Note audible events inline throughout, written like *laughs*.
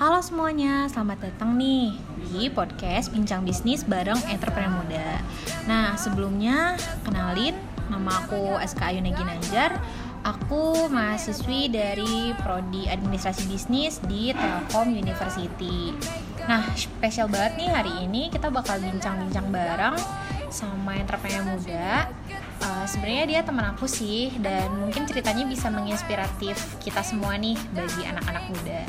Halo semuanya, selamat datang nih di podcast Bincang Bisnis bareng Entrepreneur Muda. Nah, sebelumnya kenalin nama aku SK Ayuna Ginanjar. Aku mahasiswi dari Prodi Administrasi Bisnis di Telkom University. Nah, spesial banget nih hari ini kita bakal bincang-bincang bareng sama entrepreneur muda uh, sebenarnya dia teman aku sih dan mungkin ceritanya bisa menginspiratif kita semua nih bagi anak-anak muda.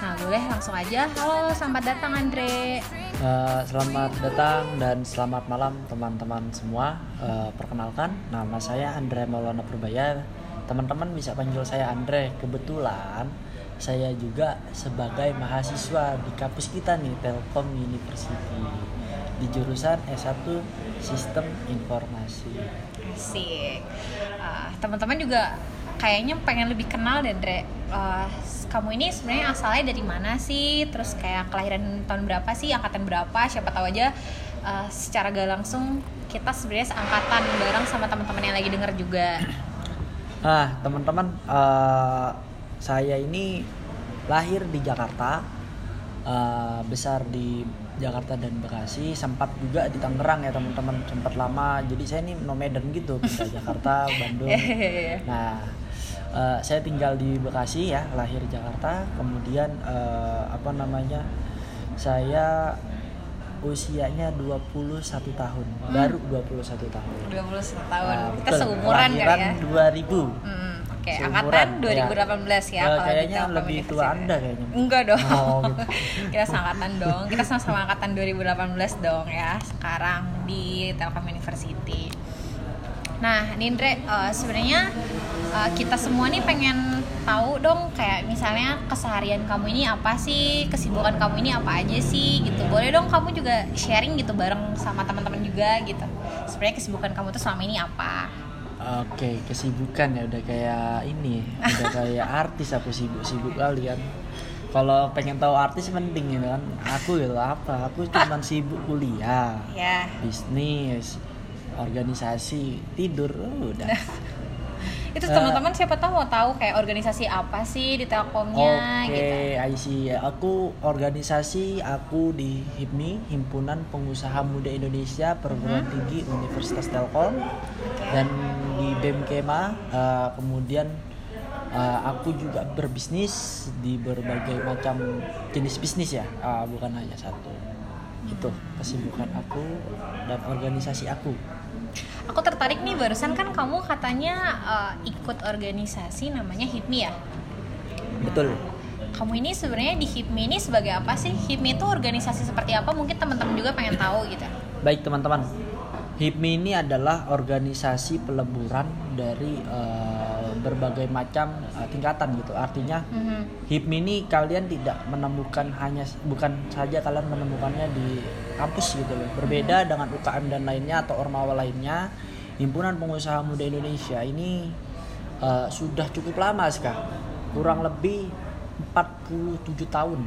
Nah boleh langsung aja. Halo, selamat datang Andre. Uh, selamat datang dan selamat malam teman-teman semua. Uh, perkenalkan, nama saya Andre Maulana Purbaya. Teman-teman bisa panggil saya Andre. Kebetulan saya juga sebagai mahasiswa di kampus kita nih Telkom University di jurusan S1 Sistem Informasi. Asik. Uh, teman-teman juga kayaknya pengen lebih kenal deh, Dre. Uh, kamu ini sebenarnya asalnya dari mana sih? Terus kayak kelahiran tahun berapa sih? Angkatan berapa? Siapa tahu aja uh, secara gak langsung kita sebenarnya seangkatan bareng sama teman-teman yang lagi denger juga. *clears throat* Ah, teman-teman, uh, saya ini lahir di Jakarta, uh, besar di Jakarta dan Bekasi sempat juga di Tangerang ya teman-teman sempat lama. Jadi saya ini nomaden gitu pindah Jakarta *laughs* Bandung. Nah uh, saya tinggal di Bekasi ya lahir di Jakarta. Kemudian uh, apa namanya saya usianya 21 tahun. Hmm. baru 21 tahun. 21 tahun. Nah, kita seumuran kan ya. 2000 hmm Oke, okay, angkatan 2018 ya, ya kalau kayaknya lebih tua Anda kayaknya. Enggak dong. Oh, gitu. *laughs* kita angkatan dong. Kita sama-sama angkatan 2018 dong ya. Sekarang di Telkom University. Nah, Nindre uh, sebenarnya uh, kita semua nih pengen tahu dong kayak misalnya keseharian kamu ini apa sih, kesibukan kamu ini apa aja sih gitu. Boleh dong kamu juga sharing gitu bareng sama teman-teman juga gitu. Sebenarnya kesibukan kamu tuh selama ini apa? Oke, kesibukan ya udah kayak ini, udah kayak artis aku sibuk-sibuk kalian. Kalau pengen tahu artis penting gitu kan. Aku gitu apa? Aku cuma sibuk kuliah, yeah. bisnis, organisasi, tidur, oh, udah. *laughs* itu teman-teman uh, siapa tahu mau tahu kayak organisasi apa sih di Telkomnya okay, gitu. Oke, see. Aku organisasi aku di HIPMI, Himpunan Pengusaha Muda Indonesia Perguruan hmm. Tinggi Universitas Telkom. Okay. Dan di BEM Kema uh, kemudian uh, aku juga berbisnis di berbagai macam jenis bisnis ya, uh, bukan hanya satu. Itu kesibukan aku dan organisasi aku. Aku tertarik nih barusan kan kamu katanya uh, ikut organisasi namanya HIPMI ya? Betul. Kamu ini sebenarnya di HIPMI ini sebagai apa sih? HIPMI itu organisasi seperti apa? Mungkin teman-teman juga pengen tahu gitu. Baik teman-teman HIPMI ini adalah organisasi peleburan dari uh, berbagai macam uh, tingkatan gitu. Artinya mm-hmm. HIPMI ini kalian tidak menemukan hanya bukan saja kalian menemukannya di kampus gitu loh. Berbeda mm-hmm. dengan UKM dan lainnya atau ormawa lainnya, Himpunan Pengusaha Muda Indonesia ini uh, sudah cukup lama sekarang. Kurang lebih 47 tahun.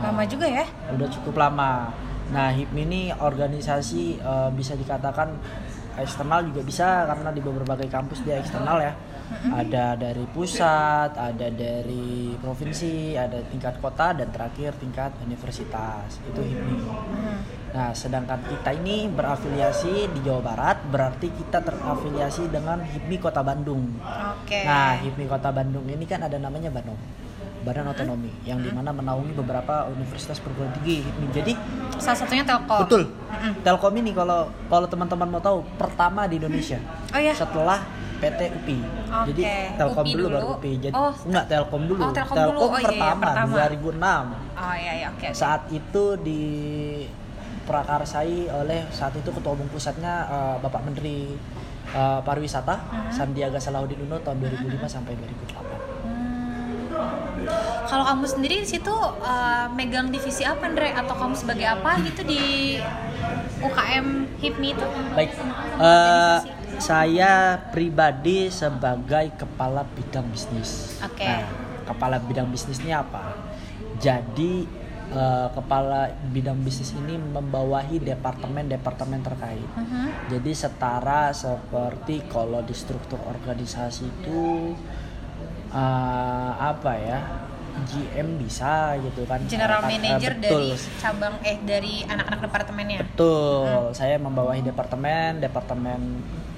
Lama uh, juga ya? Udah cukup lama Nah, HIPMI ini organisasi uh, bisa dikatakan eksternal juga bisa karena di beberapa kampus dia eksternal ya. Ada dari pusat, ada dari provinsi, ada tingkat kota dan terakhir tingkat universitas. Itu HIPMI. Nah, sedangkan kita ini berafiliasi di Jawa Barat, berarti kita terafiliasi dengan HIPMI Kota Bandung. Oke. Okay. Nah, HIPMI Kota Bandung ini kan ada namanya Banom. Badan Otonomi hmm. yang di mana menaungi beberapa universitas perguruan tinggi. Jadi salah satunya Telkom. Betul. Hmm. Telkom ini kalau kalau teman-teman mau tahu pertama di Indonesia. Oh ya. Setelah PT UPI. Okay. Jadi Telkom UPI dulu, baru UPI. Jadi oh, enggak Telkom dulu. Oh, Telkom, Telkom dulu. Oh, pertama, iya, pertama 2006. Oh iya iya oke. Okay, Saat itu di prakarsai oleh saat itu ketua umum pusatnya uh, Bapak Menteri uh, Pariwisata uh -huh. Sandiaga Salahuddin Uno tahun 2005 uh -huh. sampai 2008. Kalau kamu sendiri di situ uh, megang divisi apa, Andre? Atau kamu sebagai apa gitu di UKM HIPMI itu? Baik, uh, saya pribadi sebagai kepala bidang bisnis. Oke. Okay. Nah, kepala bidang bisnisnya apa? Jadi uh, kepala bidang bisnis ini membawahi departemen-departemen terkait. Uh -huh. Jadi setara seperti kalau di struktur organisasi itu uh, apa ya GM bisa gitu kan General Eh, Manager betul. dari cabang eh dari anak-anak departemennya. Betul, saya membawahi departemen, departemen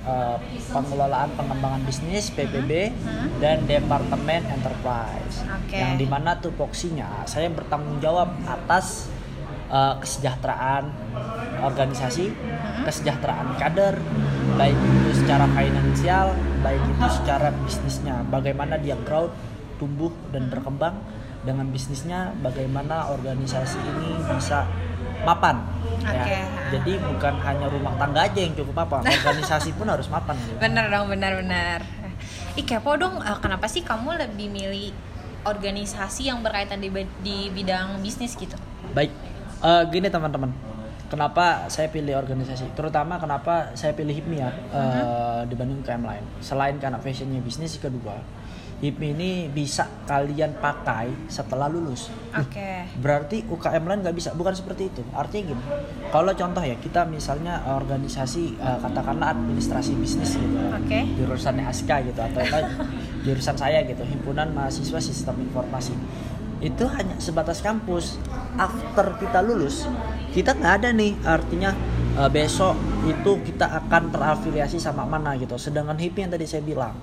eh, pengelolaan pengembangan bisnis PPB Hmm. dan departemen enterprise. Oke. Yang di mana tupoksinya saya bertanggung jawab atas eh, kesejahteraan organisasi, Hmm. kesejahteraan kader, baik itu secara finansial, baik itu secara bisnisnya, bagaimana dia growth, tumbuh dan berkembang dengan bisnisnya, bagaimana organisasi ini bisa mapan. ya. Oke. Jadi bukan hanya rumah tangga aja yang cukup mapan, *laughs* organisasi pun harus mapan. gitu. Bener dong, benar-benar. Ih kepo dong, eh, kenapa sih kamu lebih milih organisasi yang berkaitan di, di bidang bisnis gitu? Baik, eh, gini teman-teman. Kenapa saya pilih organisasi? Terutama kenapa saya pilih HIPMI ya eh, dibanding UKM lain. Selain karena fashionnya bisnis, kedua HIPMI ini bisa kalian pakai setelah lulus. Oke. Berarti UKM lain nggak bisa, bukan seperti itu. Artinya gini, kalau contoh ya kita misalnya organisasi eh, katakanlah administrasi bisnis gitu. Oke. jurusannya ASKA gitu atau *laughs* jurusan saya gitu, himpunan mahasiswa sistem informasi. Itu hanya sebatas kampus. After kita lulus, kita nggak ada nih, artinya eh, besok itu kita akan terafiliasi sama mana gitu. Sedangkan HIPMI yang tadi saya bilang,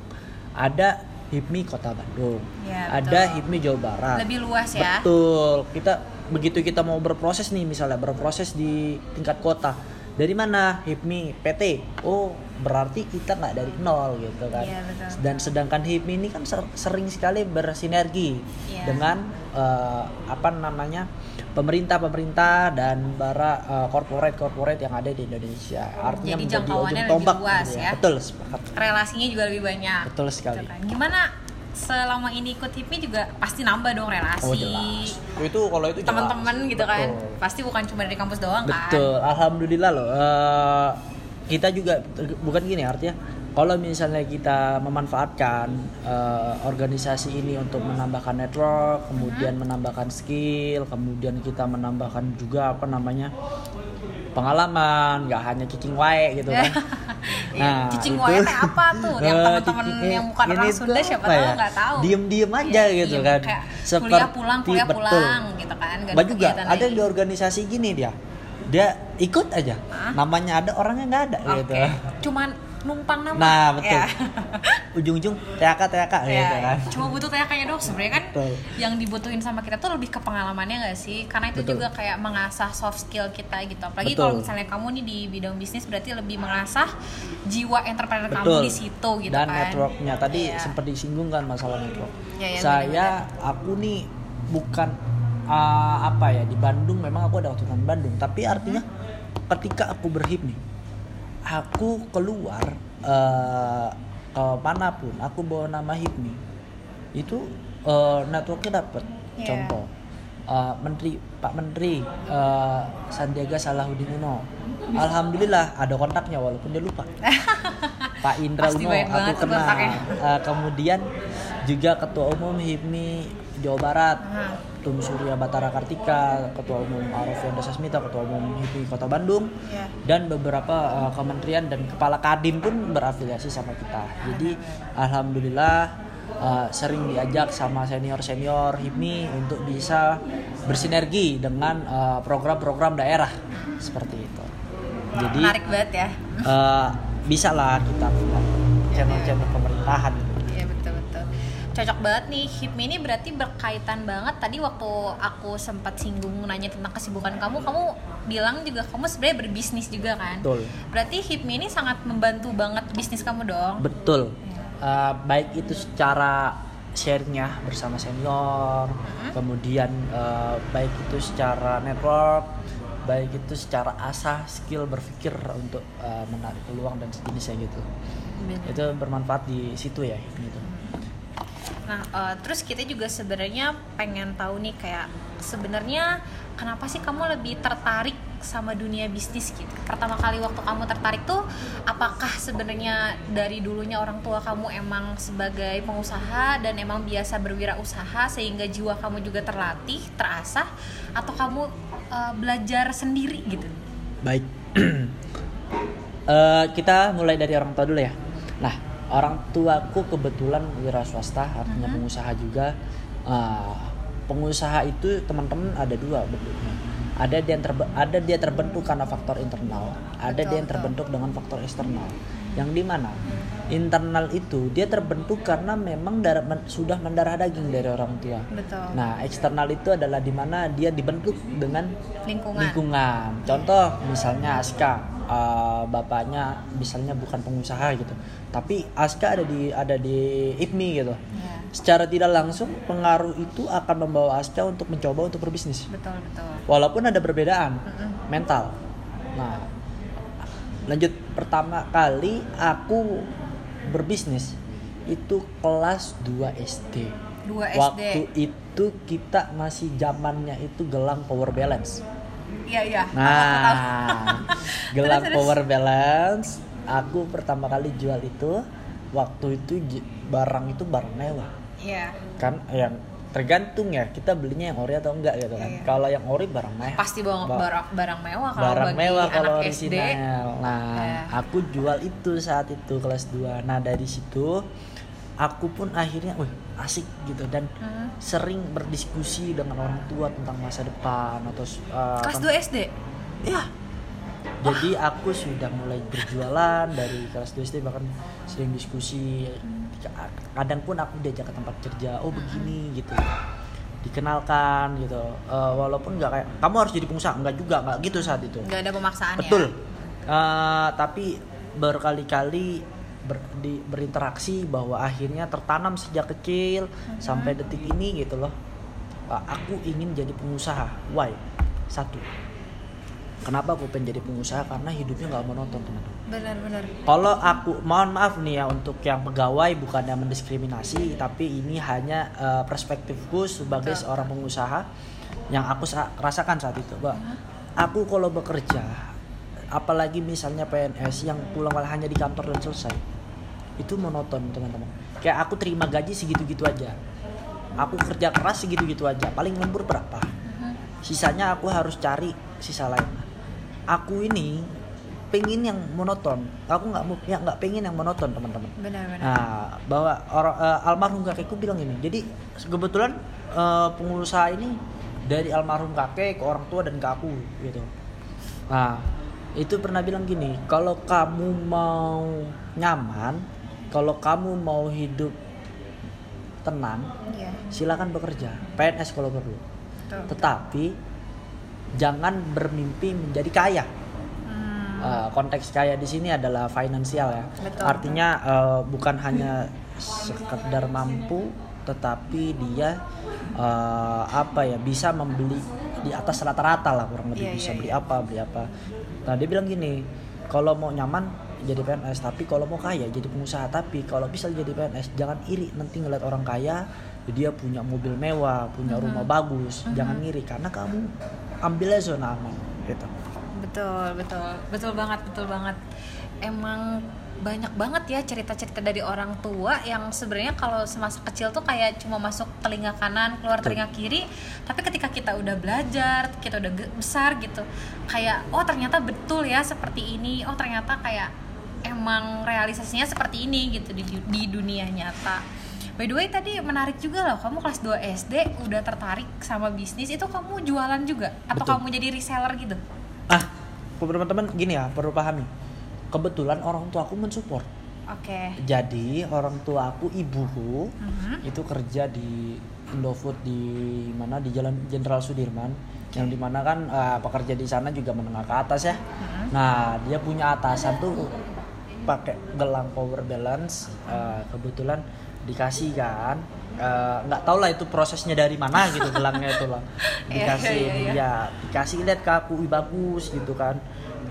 ada HIPMI Kota Bandung, Ya, ada. HIPMI Jawa Barat. Lebih luas ya. Betul. Kita begitu kita mau berproses nih misalnya berproses di tingkat kota. Dari mana? HIPMI, PT. Oh, berarti kita nggak dari nol gitu kan. Iya, betul. Dan sedangkan HIPMI ini kan ser- sering sekali bersinergi Iya. dengan eh, apa namanya? pemerintah-pemerintah dan para eh, corporate-corporate yang ada di Indonesia. Artinya Jadi menjadi ujung lebih tombak luas gitu ya. Betul, sepakat. Relasinya juga lebih banyak. Betul sekali. Gitu kan. Gimana selama ini ikut HIPMI juga pasti nambah dong relasi. Oh, jelas. Itu kalau itu. Teman-teman gitu kan. Betul. Pasti bukan cuma dari kampus doang kan. Betul, alhamdulillah loh. Eh, kita juga bukan gini artinya kalau misalnya kita memanfaatkan eh, organisasi ini untuk menambahkan network, kemudian menambahkan skill, kemudian kita menambahkan juga apa namanya pengalaman, nggak hanya cicing wae gitu kan. *laughs* Iya, cicing wae teh apa tuh? Yang *laughs* eh, teman-teman yang bukan ini orang Sunda siapa apa tahu ya? nggak tahu. Diem-diem aja Iya, gitu diem. kan. Kayak Seperti- kuliah pulang, kuliah betul. pulang gitu kan. Mbak juga ada lain. di organisasi gini dia. Dia ikut aja. Hah? Namanya ada orangnya nggak ada Oke. gitu. Cuman numpang nama. Nah, betul. Ya. Ujung-ujung THK THK Ya, gitu kan. cuma butuh kayaknya dong sebenarnya kan Betul. yang dibutuhin sama kita tuh lebih ke pengalamannya gak sih karena itu Betul. juga kayak mengasah soft skill kita gitu apalagi kalau misalnya kamu nih di bidang bisnis berarti lebih mengasah jiwa entrepreneur kamu Betul. di situ gitu Dan kan networknya tadi Iya. sempat disinggung kan masalah network. Iya, iya, Saya aku nih bukan uh, apa ya di Bandung memang aku ada waktu di Bandung, tapi artinya ketika aku berhip nih, aku keluar uh, ke mana pun, aku bawa nama HIPMI itu uh, networknya dapet. Iya. Contoh uh, Menteri Pak Menteri uh, Sandiaga Salahuddin Uno. *laughs* Alhamdulillah ada kontaknya walaupun dia lupa. *laughs* Pak Indra Pasti Uno aku kenal. Uh, kemudian juga Ketua Umum HIPMI Jawa Barat, Aha. Tum Surya Batara Kartika, Ketua Umum Arif Sasmita, Ketua Umum HIPMI Kota Bandung, Iya. dan beberapa uh, kementerian dan kepala kadin pun berafiliasi sama kita. Jadi alhamdulillah uh, sering diajak sama senior-senior HIPMI untuk bisa bersinergi dengan uh, program-program daerah seperti itu. Jadi menarik banget ya uh, bisa lah kita melihat channel-channel pemerintahan. Cocok banget nih HIPMI ini berarti berkaitan banget tadi waktu aku sempat singgung nanya tentang kesibukan kamu, kamu bilang juga kamu sebenarnya berbisnis juga kan? Betul. Berarti HIPMI ini sangat membantu banget bisnis kamu dong. Betul. Uh, baik itu secara share-nya bersama senior, kemudian uh, baik itu secara network, baik itu secara asah skill berpikir untuk uh, menarik peluang dan sejenisnya gitu. Bener. Itu bermanfaat di situ ya gitu. Nah, eh, terus kita juga sebenarnya pengen tahu nih kayak sebenarnya kenapa sih kamu lebih tertarik sama dunia bisnis gitu? Pertama kali waktu kamu tertarik tuh apakah sebenarnya dari dulunya orang tua kamu emang sebagai pengusaha dan emang biasa berwirausaha sehingga jiwa kamu juga terlatih, terasah atau kamu eh, belajar sendiri gitu? Baik. *clears throat* Eh, kita mulai dari orang tua dulu ya. Nah, orang tuaku kebetulan wira swasta, artinya pengusaha juga. Eh, pengusaha itu teman-teman ada dua bentuknya. Ada dia yang terbe- ada dia terbentuk karena faktor internal. Ada Betul, dia yang betul. terbentuk dengan faktor eksternal. Yang di mana? Internal itu dia terbentuk karena memang darah men- sudah mendarah daging dari orang tua. Betul. Nah eksternal itu adalah di mana dia dibentuk dengan lingkungan. lingkungan. Contoh misalnya Aska, uh, bapaknya misalnya bukan pengusaha gitu, tapi Aska ada di ada di IPMI gitu. ya Secara tidak langsung pengaruh itu akan membawa Aska untuk mencoba untuk berbisnis. betul betul Walaupun ada perbedaan Mm-mm. mental. Nah, lanjut pertama kali aku berbisnis itu kelas 2 SD. dua Waktu SD itu kita masih zamannya itu gelang power balance. Iya iya. Nah, *laughs* gelang Terus, terus. power balance. Aku pertama kali jual itu waktu itu barang itu barang mewah iya kan yang tergantung ya kita belinya yang ori atau enggak gitu kan. Iya, iya. Kalau yang ori barang mewah. pasti bawang Ba- barang barang mewah kalau barang bagi mewah kalau anak SD original. Nah, Ya. aku jual itu saat itu kelas 2. Nah, dari situ aku pun akhirnya wih asik gitu dan Hmm. sering berdiskusi dengan orang tua tentang masa depan atau uh, kelas tentang- 2 SD Iya. Jadi aku sudah mulai berjualan dari kelas 2 SD bahkan sering diskusi. Kadang pun aku diajak ke tempat kerja, oh begini gitu. Dikenalkan gitu. Eh, walaupun nggak kayak kamu harus jadi pengusaha, nggak juga, nggak gitu saat itu. nggak ada pemaksaan Betul. ya Eh, tapi berkali-kali ber- di- berinteraksi bahwa akhirnya tertanam sejak kecil sampai detik ini gitu loh. Aku ingin jadi pengusaha. Why? Satu. Kenapa aku pengen jadi pengusaha? Karena hidupnya nggak monoton teman-teman. benar-benar Kalau aku mohon maaf nih ya untuk yang pegawai bukannya mendiskriminasi, tapi ini hanya eh, perspektifku sebagai Betul. seorang pengusaha yang aku sa- rasakan saat itu, Mbak. Aku kalau bekerja, apalagi misalnya PNS yang pulang malah hanya di kantor dan selesai, itu monoton teman-teman. Kayak aku terima gaji segitu-gitu aja, aku kerja keras segitu-gitu aja, paling lembur berapa? Sisanya aku harus cari sisa lain. Aku ini pengen yang monoton. Aku nggak mau ya nggak pengen yang monoton teman-teman. benar-benar Nah, bahwa orang eh, almarhum kakekku bilang ini. Jadi kebetulan eh, pengusaha ini dari almarhum kakek ke orang tua dan ke aku gitu. Nah, itu pernah bilang gini, kalau kamu mau nyaman, kalau kamu mau hidup tenang, iya silakan bekerja. PNS kalau perlu. betul Tetapi jangan bermimpi menjadi kaya. Hmm, Eh, konteks kaya di sini adalah finansial ya. Betul. Artinya eh, bukan hanya sekedar mampu, tetapi dia eh, apa ya bisa membeli di atas rata-rata lah kurang lebih Iya, bisa iya, beli iya. apa beli apa. Nah dia bilang gini, kalau mau nyaman jadi PNS, tapi kalau mau kaya jadi pengusaha. Tapi kalau bisa jadi PNS, jangan iri. Nanti ngeliat orang kaya dia punya mobil mewah, punya rumah bagus, jangan ngiri karena kamu ambilnya zona aman gitu. betul betul. Betul banget betul banget. Emang banyak banget ya cerita-cerita dari orang tua yang sebenarnya kalau semasa kecil tuh kayak cuma masuk telinga kanan keluar Betul. telinga kiri. Tapi ketika kita udah belajar kita udah besar gitu kayak oh ternyata betul ya seperti ini. Oh ternyata kayak emang realisasinya seperti ini gitu di, di dunia nyata By the way tadi menarik juga loh kamu kelas 2 SD udah tertarik sama bisnis itu kamu jualan juga atau Betul. kamu jadi reseller gitu? Ah, teman-teman gini ya, perlu pahami. Kebetulan orang tua aku mensupport. Oke. Jadi orang tua aku, ibuku Mhm. itu kerja di Indofood di mana di Jalan Jenderal Sudirman yang di mana kan eh, pekerja di sana juga menengah ke atas ya. Nah dia punya atasan tuh pakai gelang power balance eh, kebetulan dikasih kan. Eh, nggak tau lah itu prosesnya dari mana gitu gelangnya itu lah. *laughs* Iya, dikasih iya, iya. ya dikasih lihat ke aku "Ih, bagus gitu kan.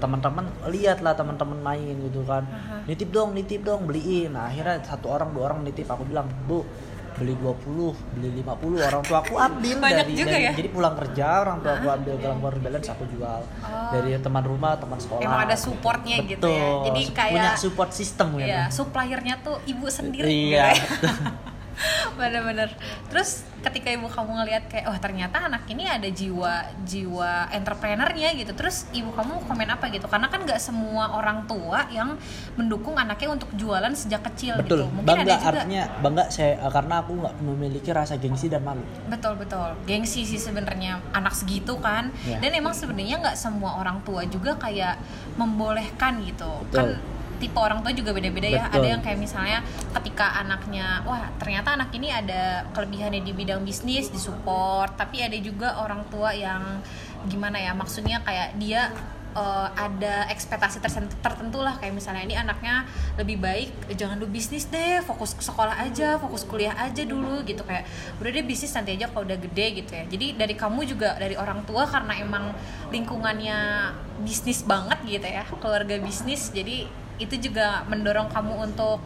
Teman-teman lihat lah teman-teman main gitu kan. Nitip dong nitip dong beliin. Nah akhirnya satu orang dua orang nitip. Aku bilang bu beli 20 beli 50 orang tua aku ambil Banyak dari, juga dari- ya? jadi pulang kerja orang tua aku ambil gelang power balance aku jual dari teman rumah teman sekolah Emang ada supportnya gitu ya. Betul. Jadi kayak punya support system ya ya suppliernya tuh ibu sendiri. iya gitu ya. *laughs* *laughs* bener-bener. Terus ketika ibu kamu ngelihat kayak wah ternyata anak ini ada jiwa jiwa entrepreneurnya gitu. Terus ibu kamu komen apa gitu? Karena kan nggak semua orang tua yang mendukung anaknya untuk jualan sejak kecil betul. gitu. Mungkin bangga ada juga. artinya bangga saya eh, karena aku nggak memiliki rasa gengsi dan malu. Betul betul. Gengsi sih sebenarnya anak segitu kan. Ya. dan emang sebenarnya nggak semua orang tua juga kayak membolehkan gitu. Betul. kan tipe orang tua juga beda-beda ya. Ada yang kayak misalnya ketika anaknya wah ternyata anak ini ada kelebihannya di bidang bisnis disupport. Tapi ada juga orang tua yang gimana ya maksudnya kayak dia eh, ada ekspektasi tertentu, lah. Kayak misalnya ini anaknya lebih baik jangan dulu bisnis deh fokus ke sekolah aja fokus kuliah aja dulu gitu. Kayak udah deh bisnis nanti aja kalau udah gede gitu ya. Jadi dari kamu juga dari orang tua karena emang lingkungannya bisnis banget gitu ya keluarga bisnis jadi itu juga mendorong kamu untuk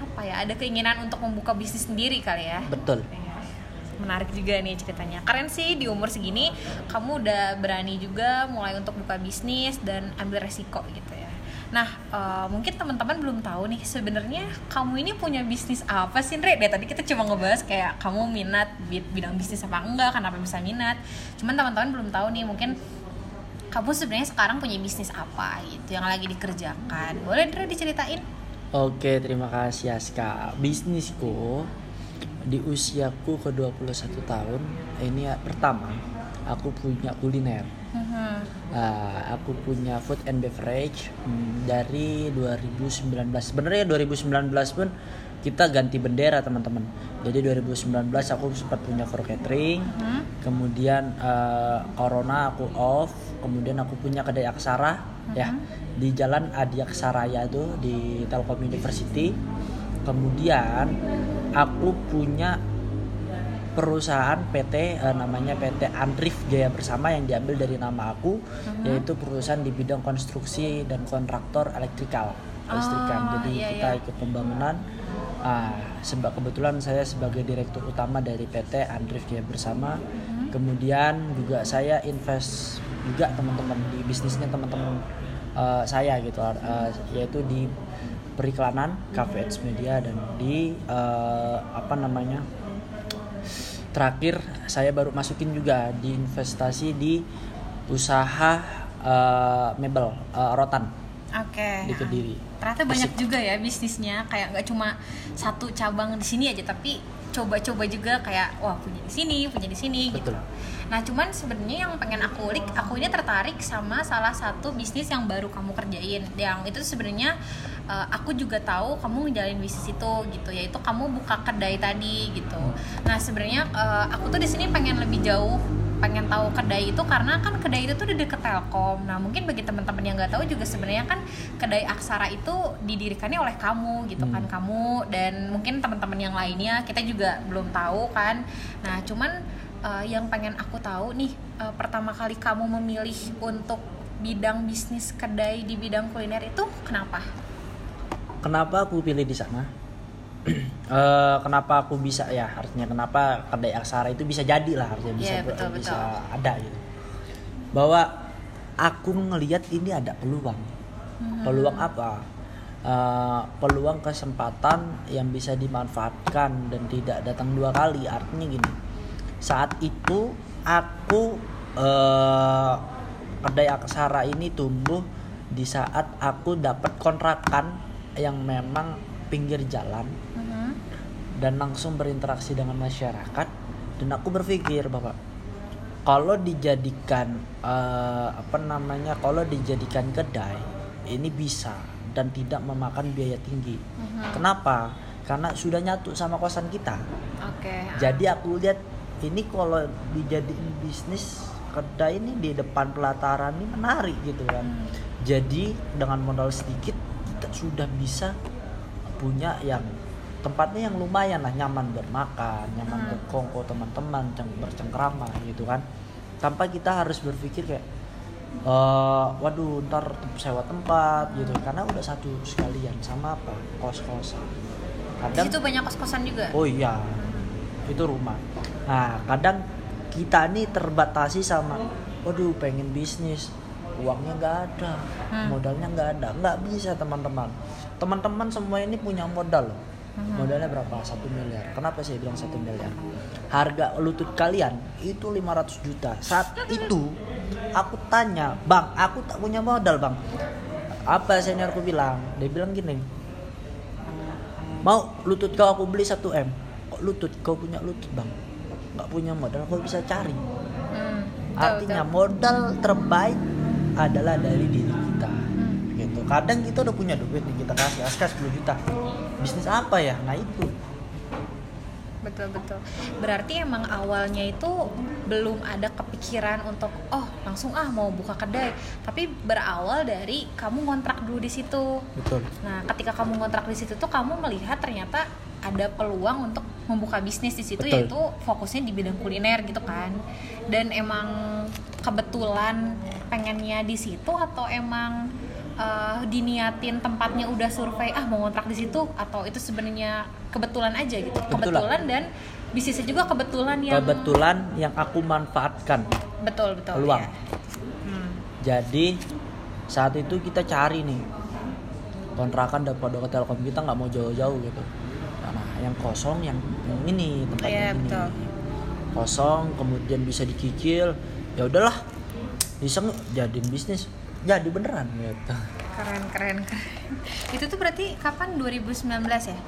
apa ya ada keinginan untuk membuka bisnis sendiri kali ya. Betul. Menarik juga nih ceritanya. Keren sih di umur segini kamu udah berani juga mulai untuk buka bisnis dan ambil resiko gitu ya. Nah eh, mungkin teman-teman belum tahu nih sebenarnya kamu ini punya bisnis apa sih Andre? Dari tadi kita cuma ngebahas kayak kamu minat bid- bidang bisnis apa enggak kenapa bisa minat? Cuman teman-teman belum tahu nih mungkin kamu sebenarnya sekarang punya bisnis apa gitu yang lagi dikerjakan boleh Andre diceritain Oke, terima kasih Aska. Bisnisku di usiaku ke 21 tahun ini ya, pertama aku punya kuliner. Mhm. Ah, aku punya food and beverage hmm, dari 2019. Sebenarnya 2019 pun kita ganti bendera teman-teman. Jadi 2019 aku sempat punya for catering. Mhm. Kemudian eh, corona aku off. Kemudian aku punya kedai aksara ya di Jalan Adiaksaraya itu di Telkom University. Kemudian aku punya perusahaan PT eh, namanya PT Andrif Jaya Bersama yang diambil dari nama aku yaitu perusahaan di bidang konstruksi dan kontraktor elektrikal listrikan Ah, jadi iya, kita iya. ikut pembangunan ah, sebab kebetulan saya sebagai direktur utama dari PT Andrif Jaya Bersama kemudian juga saya invest juga teman-teman di bisnisnya teman-teman eh, saya gitu eh, yaitu di periklanan Cafe Edge Media dan di eh, apa namanya terakhir saya baru masukin juga di investasi di usaha eh, mebel eh, rotan Oke. di Kediri. Ternyata banyak juga ya bisnisnya, kayak nggak cuma satu cabang di sini aja, tapi coba-coba juga kayak wah punya di sini, punya di sini gitu. Nah cuman sebenarnya yang pengen aku ulik, aku ini tertarik sama salah satu bisnis yang baru kamu kerjain, yang itu sebenarnya eh, aku juga tahu kamu ngejalanin bisnis itu gitu, yaitu kamu buka kedai tadi gitu. Nah sebenarnya eh, aku tuh di sini pengen lebih jauh pengen tahu kedai itu karena kan kedai itu tuh di deket Telkom. Nah mungkin bagi teman-teman yang nggak tahu juga sebenarnya kan kedai Aksara itu didirikannya oleh kamu gitu kan Hmm. kamu dan mungkin teman-teman yang lainnya kita juga belum tahu kan. Nah cuman eh, yang pengen aku tahu nih eh, pertama kali kamu memilih untuk bidang bisnis kedai di bidang kuliner itu kenapa? Kenapa aku pilih di sana? Eh, kenapa aku bisa ya artinya kenapa kedai aksara itu bisa jadi lah artinya bisa Iya, betul, bisa betul. ada gitu bahwa aku ngelihat ini ada peluang Hmm. peluang apa Eh, peluang kesempatan yang bisa dimanfaatkan dan tidak datang dua kali artinya gini saat itu aku eh, kedai aksara ini tumbuh di saat aku dapat kontrakan yang memang pinggir jalan Mhm. dan langsung berinteraksi dengan masyarakat dan aku berpikir bahwa kalau dijadikan eh, apa namanya kalau dijadikan kedai ini bisa dan tidak memakan biaya tinggi Mhm. kenapa karena sudah nyatu sama kosan kita Oke. jadi aku lihat ini kalau dijadiin bisnis kedai ini di depan pelataran ini menarik gitu kan Hmm. jadi dengan modal sedikit kita sudah bisa punya yang tempatnya yang lumayan lah nyaman bermakan nyaman Hmm. berkongko teman-teman ceng- bercengkrama gitu kan. Tanpa kita harus berpikir kayak eh waduh ntar sewa tempat gitu. Karena udah satu sekalian sama apa? Kos-kosan. Di kadang situ banyak kos-kosan juga. oh iya itu rumah. Nah kadang kita nih terbatasi sama waduh pengen bisnis uangnya nggak ada Hmm. modalnya nggak ada. Nggak bisa teman-teman teman-teman semua ini punya modal. Loh. Mhm. modalnya berapa? Satu miliar. Kenapa saya bilang satu miliar? Harga lutut kalian itu 500 juta. Saat itu aku tanya bang aku tak punya modal bang. Apa seniorku bilang? Dia bilang gini mau lutut kau aku beli 1 m. Kok lutut? Kau punya lutut bang? Nggak punya modal kau bisa cari. Hmm, artinya betul. modal terbaik adalah dari diri Hmm. Kadang kita udah punya duit nih kita kasih aska 10 juta. Bisnis apa ya? Nah itu. Betul betul. Berarti emang awalnya itu belum ada kepikiran untuk oh langsung ah mau buka kedai. Tapi berawal dari kamu ngontrak dulu di situ. Betul. Nah ketika kamu ngontrak di situ tuh kamu melihat ternyata ada peluang untuk membuka bisnis di situ Betul. yaitu fokusnya di bidang kuliner gitu kan. Dan emang kebetulan pengennya di situ atau emang eh, diniatin tempatnya udah survei ah mau ngontrak di situ atau itu sebenarnya kebetulan aja gitu Kebetulan. kebetulan dan bisnisnya juga kebetulan yang kebetulan yang aku manfaatkan betul betul Peluang. ya. Hmm. jadi saat itu kita cari nih kontrakan dapat ke telkom kita nggak mau jauh-jauh gitu nah yang kosong yang, yang ini tempatnya Iya, ini betul. kosong kemudian bisa dicicil ya udahlah bisa jadiin bisnis jadi beneran gitu keren keren keren itu tuh berarti kapan 2019 ya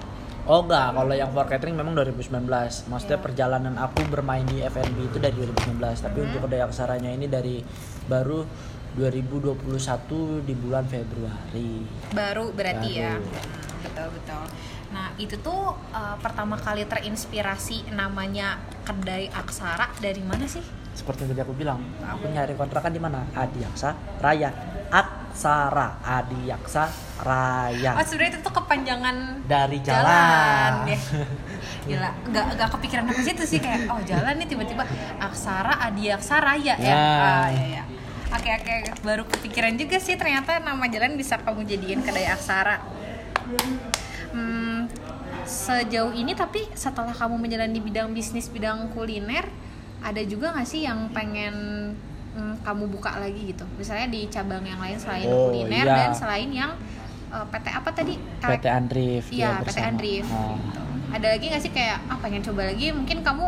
Oh enggak, kalau yang for catering memang 2019. Maksudnya Iya. perjalanan aku bermain di F&B itu dari 2019. Tapi Hmm. untuk kedai aksaranya ini dari baru 2021 di bulan Februari. baru berarti ya Baru. Hmm, betul betul nah itu tuh uh, pertama kali terinspirasi namanya kedai aksara dari mana sih Seperti yang tadi aku bilang, aku nyari kontrakan di mana? Adiaksa Raya. Aksara Adiaksa Raya. oh sebenarnya itu tuh kepanjangan Dari jalan. ya *laughs* gila nggak nggak kepikiran apa situ sih kayak oh jalan nih tiba-tiba aksara adiaksa raya ya, Ya. Ah, iya, iya. Oke oke baru kepikiran juga sih ternyata nama jalan bisa kamu jadiin kedai aksara. Hmm, sejauh ini tapi setelah kamu menjalani bidang bisnis bidang kuliner ada juga nggak sih yang pengen hmm, kamu buka lagi gitu misalnya di cabang yang lain selain Oh, kuliner iya. dan selain yang eh, PT apa tadi PT Andrif. Iya, ya, PT. Andrif. Nah. gitu. Ada lagi nggak sih kayak ah pengen coba lagi? Mungkin kamu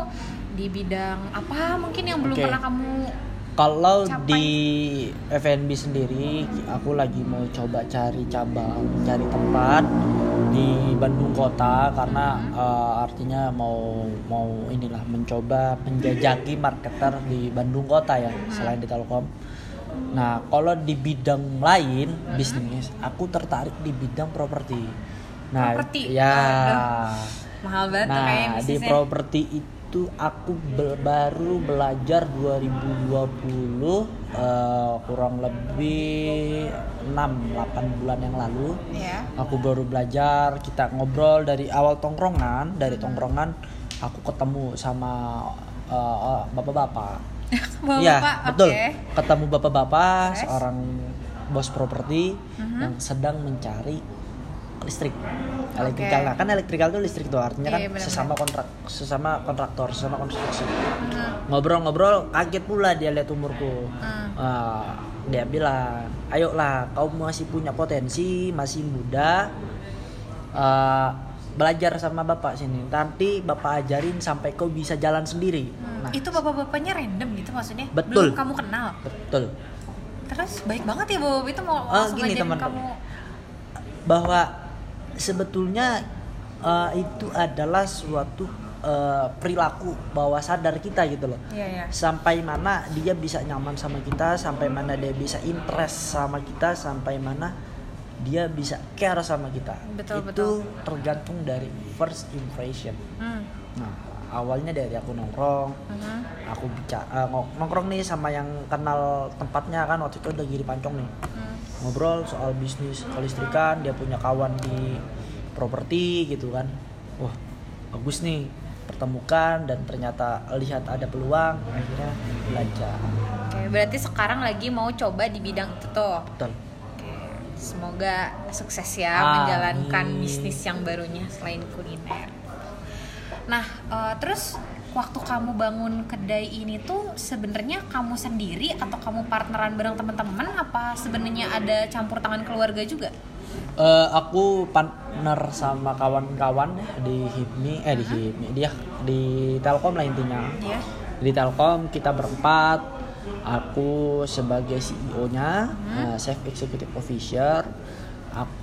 di bidang apa? Mungkin yang belum Oke. pernah kamu Kalau di FNB sendiri, aku lagi mau coba cari cabang, cari tempat di Bandung Kota karena eh, artinya mau mau inilah mencoba menjajaki marketer di Bandung Kota ya selain di Telkom. Nah, kalau di bidang lain bisnis, aku tertarik di bidang properti. Nah, Properti? ya. mahal banget Nah, di properti itu aku be- baru belajar 2020 eh, kurang lebih 6 8 bulan yang lalu. ya. Aku baru belajar, kita ngobrol dari awal tongkrongan, dari tongkrongan aku ketemu sama eh, bapak-bapak. *laughs* Bapak, Iya, betul. oke. Ketemu bapak-bapak, seorang bos properti Mhm. yang sedang mencari listrik. Elektrikal. Nah, kan elektrikal itu listrik tuh artinya kan Iya, benar-benar. sesama kontrak sesama kontraktor, sesama konstruksi. Hmm, Ngobrol-ngobrol kaget pula dia lihat umurku. hmm. Ah, dia bilang, "Ayolah, kau masih punya potensi, masih muda. Ah, belajar sama bapak sini. Nanti bapak ajarin sampai kau bisa jalan sendiri." Hmm. Nah, itu bapak-bapaknya random gitu maksudnya? Betul. Belum kamu kenal. betul. Terus baik banget ya bapak itu mau langsung gini, teman. kamu. bahwa sebetulnya eh, itu adalah suatu eh, perilaku bawah sadar kita gitu loh Iya ya. sampai mana dia bisa nyaman sama kita sampai mana dia bisa interest sama kita sampai mana dia bisa care sama kita Betul, itu betul. tergantung dari first impression Hmm. nah awalnya dari aku nongkrong mhm. aku bicara nongkrong nih sama yang kenal tempatnya kan waktu itu lagi di Pancong nih Hmm. ngobrol soal bisnis kelistrikan dia punya kawan di properti gitu kan wah bagus nih pertemukan dan ternyata lihat ada peluang akhirnya belajar Oke, berarti sekarang lagi mau coba di bidang itu tuh. betul Oke, semoga sukses ya Amin. menjalankan bisnis yang barunya selain kuliner. Nah, eh, terus waktu kamu bangun kedai ini tuh sebenarnya kamu sendiri atau kamu partneran bareng teman-teman? Apa sebenarnya ada campur tangan keluarga juga? Eh, aku partner sama kawan-kawan ya di HIPMI eh di HIPMI dia di Telkom lah intinya. Iya. di Telkom kita berempat aku sebagai CEO-nya eh, Chief Executive Officer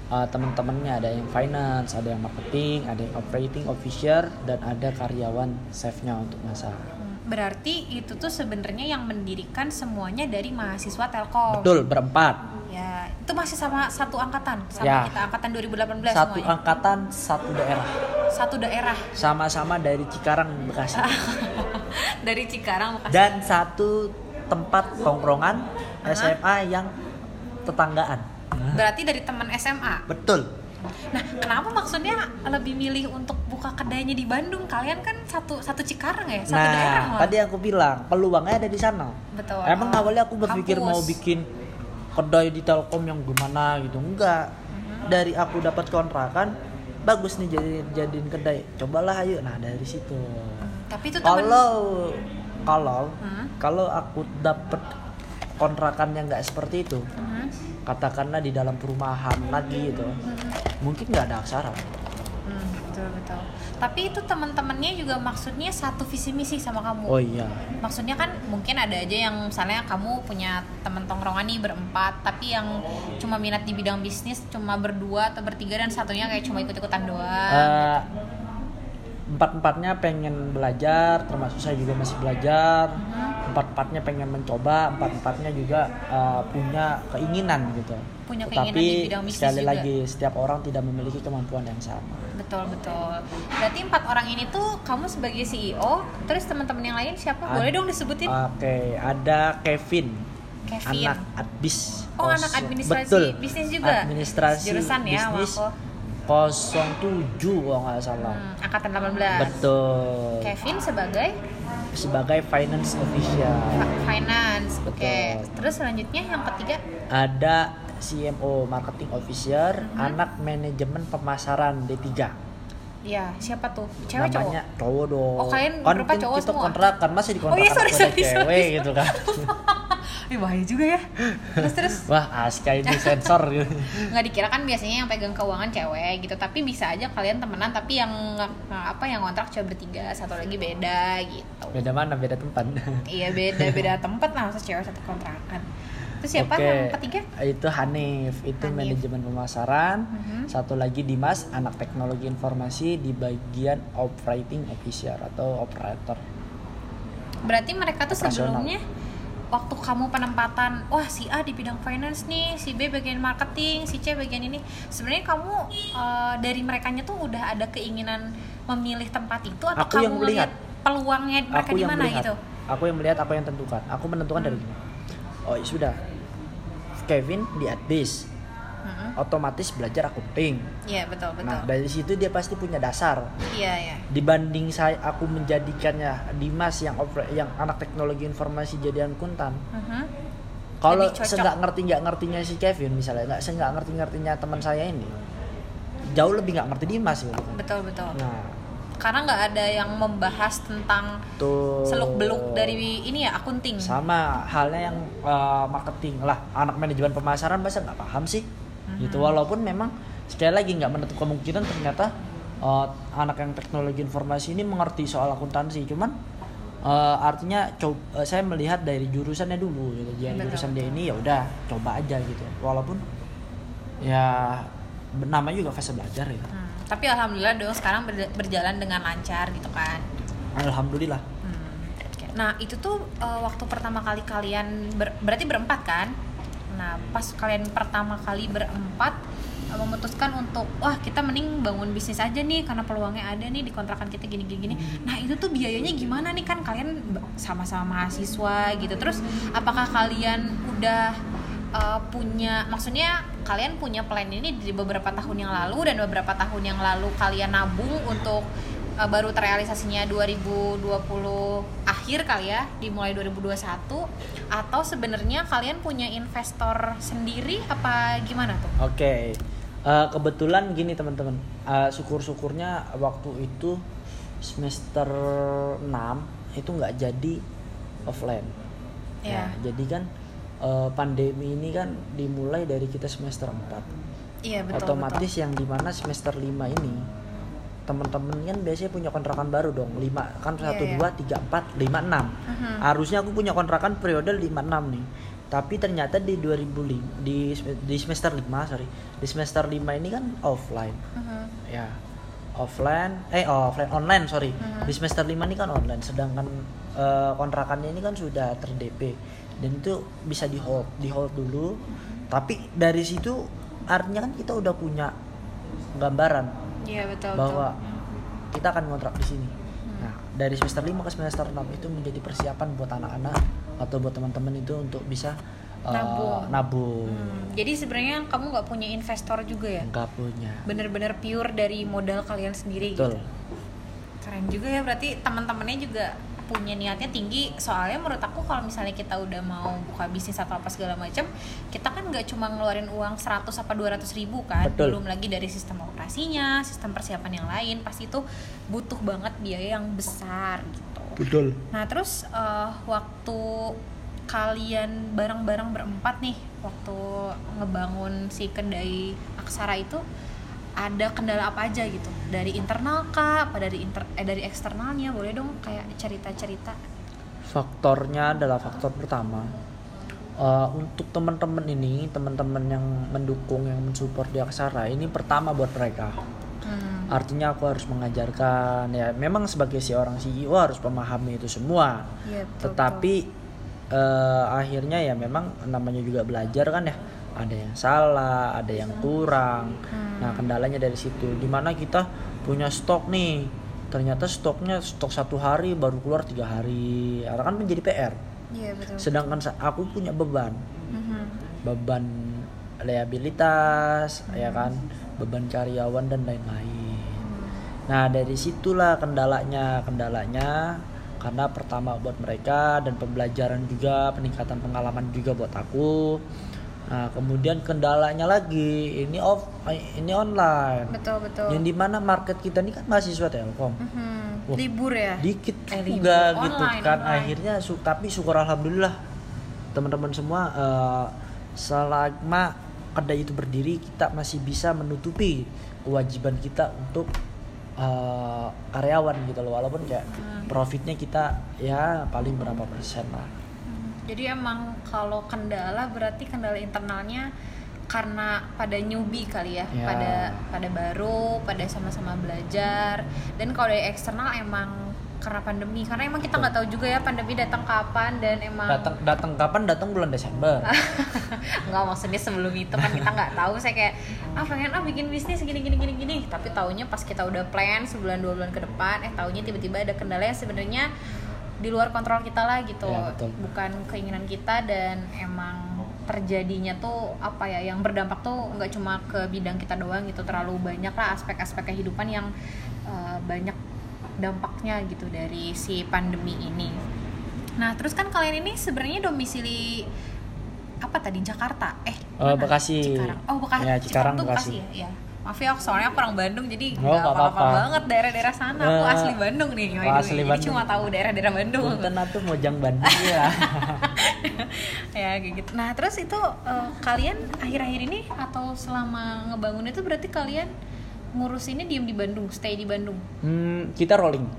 Eh, teman-temannya ada yang finance ada yang marketing ada yang operating officer dan ada karyawan chefnya untuk masak Berarti itu tuh sebenarnya yang mendirikan semuanya dari mahasiswa Telkom. betul berempat Ya, itu masih sama satu angkatan sama Ya. kita angkatan 2018 satu semuanya. angkatan satu daerah Satu daerah sama-sama dari Cikarang Bekasi *laughs* dari Cikarang Bekasi. dan satu tempat tongkrongan SMA yang tetanggaan. Berarti dari teman SMA. Betul. Nah, kenapa maksudnya lebih milih untuk buka kedainya di Bandung? Kalian kan satu satu Cikarang ya, satu daerah Nah, malah. tadi aku bilang peluangnya ada di sana. Betul. Emang Oh, awalnya aku berpikir kampus. mau bikin kedai di Telkom yang gimana gitu, enggak. Mhm. Dari aku dapat kontrakan, bagus nih jadi jadiin kedai. Cobalah ayo. Nah, dari situ. Hmm, Tapi itu teman Kalau kalau Hmm. kalau aku dapat kontrakannya nggak seperti itu, Hmm, katakanlah di dalam perumahan lagi gitu, mungkin nggak ada aksara. hmm, betul betul. Tapi itu teman-temannya juga maksudnya satu visi misi sama kamu. Oh iya. Maksudnya kan mungkin ada aja yang misalnya kamu punya teman tongkrongan nih berempat, tapi yang cuma minat di bidang bisnis cuma berdua atau bertiga dan satunya kayak cuma ikut-ikutan doang. Eh, empat-empatnya pengen belajar, termasuk saya juga masih belajar. Empat-empatnya pengen mencoba, empat-empatnya juga eh, punya keinginan gitu. Punya keinginan Tapi di bidang bisnis sekali juga. lagi setiap orang tidak memiliki kemampuan yang sama. Betul betul. Berarti empat orang ini tuh kamu sebagai CEO, terus teman-teman yang lain siapa? Boleh Ad- dong disebutin? Oke, ada Kevin. Kevin. Anak adbis. Oh, anak Kosong- administrasi Betul. bisnis juga? Administrasi Jurusan ya bisnis aku. 07 kalau nggak salah. Hmm, angkatan 18. Betul. Kevin sebagai Sebagai finance official. Finance. Oke. Betul. Terus selanjutnya yang ketiga Ada CMO marketing officer, Mhm. anak manajemen pemasaran D3. Ya siapa tuh? Cewek cowok? Namanya cowok dong. Oh, kalian kan berapa kita cowok semua? kontrakan masih di Oh, iya, kontrakan sorry, sorry, cewek sorry. gitu kan. *laughs* Ih bahaya juga ya. Terus terus *laughs* Wah, Aska ini sensor gitu. nggak dikira kan biasanya yang pegang keuangan cewek gitu tapi bisa aja kalian temenan tapi yang apa yang kontrak cuma bertiga satu lagi beda gitu Beda mana? Beda tempat. iya beda beda tempat lah masa cewek satu kontrakan terus siapa Oke, yang ketiga Itu Hanif, itu Hanif. manajemen pemasaran. Mhm. Satu lagi Dimas, anak teknologi informasi di bagian operating officer atau operator. berarti mereka tuh Operasional. sebelumnya waktu kamu penempatan wah si A di bidang finance nih si B bagian marketing si C bagian ini sebenarnya kamu eh, dari mereka tuh udah ada keinginan memilih tempat itu atau Aku kamu yang melihat. peluangnya mereka di mana gitu aku yang melihat aku yang tentukan aku menentukan dari gini oh ya sudah Kevin di adbis Mm-mm. otomatis belajar akunting Iya betul betul. nah dari situ dia pasti punya dasar Iya ya. dibanding saya aku menjadikannya Dimas yang opera- yang anak teknologi informasi jadi akuntan kalau Lebih cocok. nggak ngerti nggak ngertinya si Kevin misalnya nggak nggak ngerti ngertinya teman saya ini jauh lebih nggak ngerti Dimas gitu Betul betul. nah Karena nggak ada yang membahas tentang tuh seluk beluk dari ini ya akunting. sama halnya yang uh, marketing lah. Anak manajemen pemasaran masa nggak paham sih. Gitu. Walaupun memang sekali lagi nggak menutup kemungkinan ternyata uh, anak yang teknologi informasi ini mengerti soal akuntansi. Cuman uh, artinya coba saya melihat dari jurusannya dulu gitu. Jadi Betul. jurusan dia ini ya udah coba aja gitu. Walaupun ya namanya juga fase belajar ya. Hmm, Tapi alhamdulillah dong sekarang berja- berjalan dengan lancar gitu kan. alhamdulillah Hmm. Nah itu tuh eh, waktu pertama kali kalian ber- berarti berempat kan? Nah pas kalian pertama kali berempat eh, memutuskan untuk wah kita mending bangun bisnis aja nih karena peluangnya ada nih di kontrakan kita gini gini gini. Nah itu tuh biayanya gimana nih kan kalian sama-sama mahasiswa gitu. Terus apakah kalian udah eh, punya maksudnya kalian punya plan ini di beberapa tahun yang lalu dan beberapa tahun yang lalu kalian nabung untuk uh, baru terrealisasinya 2020 akhir kali ya dimulai 2021 atau sebenarnya kalian punya investor sendiri apa gimana tuh? Oke, Eh, kebetulan gini teman-teman, Eh, syukur-syukurnya waktu itu semester 6 itu nggak jadi offline. Ya. Nah, jadi kan eh, pandemi ini kan dimulai dari kita semester 4 Iya betul. otomatis yang di mana semester 5 ini teman-teman kan biasanya punya kontrakan baru dong 5 kan Iya, satu iya. dua tiga empat lima enam Mhm. harusnya aku punya kontrakan periode 56 nih tapi ternyata di 2005 di di semester 5 sorry di semester 5 ini kan offline Mhm. ya offline eh oh, offline online sorry Mhm. di semester 5 ini kan online sedangkan eh, kontrakannya ini kan sudah ter DP dan itu bisa di hold di hold dulu tapi dari situ artinya kan kita udah punya gambaran Iya betul. bahwa betul. kita akan ngontrak di sini Hmm. nah dari semester 5 ke semester 6 itu menjadi persiapan buat anak-anak atau buat teman-teman itu untuk bisa eh, Nabung. nabung Hmm, Jadi sebenarnya kamu nggak punya investor juga ya? nggak punya Bener-bener pure dari modal kalian sendiri betul gitu. Keren juga ya berarti teman-temannya juga punya niatnya tinggi. Soalnya menurut aku kalau misalnya kita udah mau buka bisnis atau apa segala macam kita kan nggak cuma ngeluarin uang 100 apa 200 ribu kan. Betul. belum lagi dari sistem operasinya sistem persiapan yang lain pasti itu butuh banget biaya yang besar gitu. Betul. Nah terus eh, waktu kalian bareng-bareng berempat nih waktu ngebangun si kedai aksara itu ada kendala apa aja gitu. Dari internal kah apa dari inter eh, dari eksternalnya boleh dong kayak cerita-cerita. Faktornya adalah faktor pertama. Eh, untuk teman-teman ini teman-teman yang mendukung yang mensupport di Aksara ini pertama buat mereka. Hmm. artinya aku harus mengajarkan ya memang sebagai seorang CEO harus memahami itu semua. Betul, tetapi eh, akhirnya ya memang namanya juga belajar kan ya ada yang salah ada yang kurang. Hmm. nah kendalanya dari situ. Di mana kita punya stok nih. Ternyata stoknya stok satu hari baru keluar tiga hari. Karena kan menjadi PR iya betul. Sedangkan aku punya beban. Mhm. beban liabilitas ya kan? Beban karyawan dan lain-lain. Nah dari situlah kendalanya. Kendalanya karena pertama buat mereka dan pembelajaran juga peningkatan pengalaman juga buat aku nah kemudian kendalanya lagi ini off ini online betul betul yang di mana market kita ini kan mahasiswa telkom Mhm. Wah, libur ya dikit Eh, libur. juga gitu Online, kan online. akhirnya su- tapi syukur alhamdulillah teman-teman semua eh, selama kedai itu berdiri kita masih bisa menutupi kewajiban kita untuk eh, karyawan gitu loh walaupun kayak Hmm. profitnya kita ya paling berapa persen lah Hmm, Jadi emang kalau kendala berarti kendala internalnya karena pada newbie kali ya, Ya. pada pada baru, pada sama-sama belajar. Dan kalau dari eksternal emang karena pandemi, karena emang kita nggak tahu juga ya pandemi datang kapan dan emang datang datang kapan? Datang bulan Desember. *laughs* Nggak maksudnya sebelum itu kan kita nggak tahu. Saya kayak ah pengen ah bikin bisnis gini gini gini gini. Tapi taunya pas kita udah plan sebulan dua bulan ke depan eh taunya tiba-tiba ada kendala yang sebenarnya di luar kontrol kita lah gitu Ya, betul. bukan keinginan kita dan emang terjadinya tuh apa ya yang berdampak tuh nggak cuma ke bidang kita doang gitu terlalu banyak lah aspek-aspek kehidupan yang eh, banyak dampaknya gitu dari si pandemi ini nah terus kan kalian ini sebenarnya domisili apa tadi Jakarta eh mana? Bekasi. Cikarang oh Bekasi Ya, Cikarang, tuh Bekasi. ya, ya. Maaf ya soalnya aku orang Bandung jadi Oh, nggak nggak apa-apa banget daerah-daerah sana. Aku Eh, asli Bandung nih oh, asli jadi Bandung. cuma tahu daerah-daerah Bandung. Punten atuh mojang Bandung *laughs* ya. Ya kayak gitu. Nah terus itu eh, kalian akhir-akhir ini atau selama ngebangun itu berarti kalian ngurusinnya diem di Bandung stay di Bandung? Hmm, kita rolling.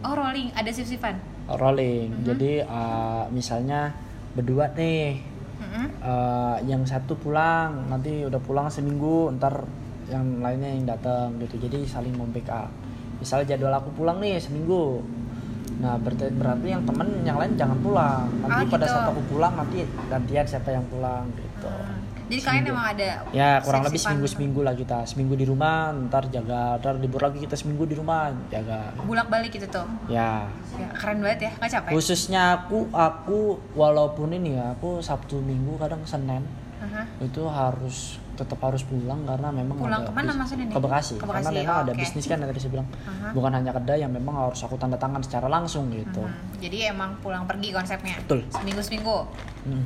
Oh rolling. Ada sif-sifan rolling. Mhm. jadi uh, misalnya berdua nih. Mm-mm. uh, yang satu pulang nanti udah pulang seminggu ntar yang lainnya yang datang gitu. Jadi saling membackup. Misalnya jadwal aku pulang nih seminggu. Nah berarti, berarti yang temen yang lain jangan pulang. Nanti Oh, pada gitu. saat aku pulang nanti gantian siapa yang pulang gitu. Hmm. jadi kalian Seminggu. emang ada ya kurang lebih seminggu seminggu lah kita. Seminggu di rumah ntar jaga. Ntar libur lagi kita seminggu di rumah jaga. Bulak-balik gitu tuh. Ya. Ya, keren banget ya. Nggak capek? Khususnya aku aku walaupun ini ya aku sabtu minggu kadang senin Aha. itu harus tetap harus pulang karena memang Pulang ada ke mana maksudnya nih? ke Bekasi, Ke karena Bekasi, memang oh, ada oke. bisnis kan yang tadi saya bilang Aha. bukan hanya kedai yang memang harus aku tanda tangan secara langsung gitu Hmm, jadi emang pulang pergi konsepnya Betul. seminggu seminggu Hmm.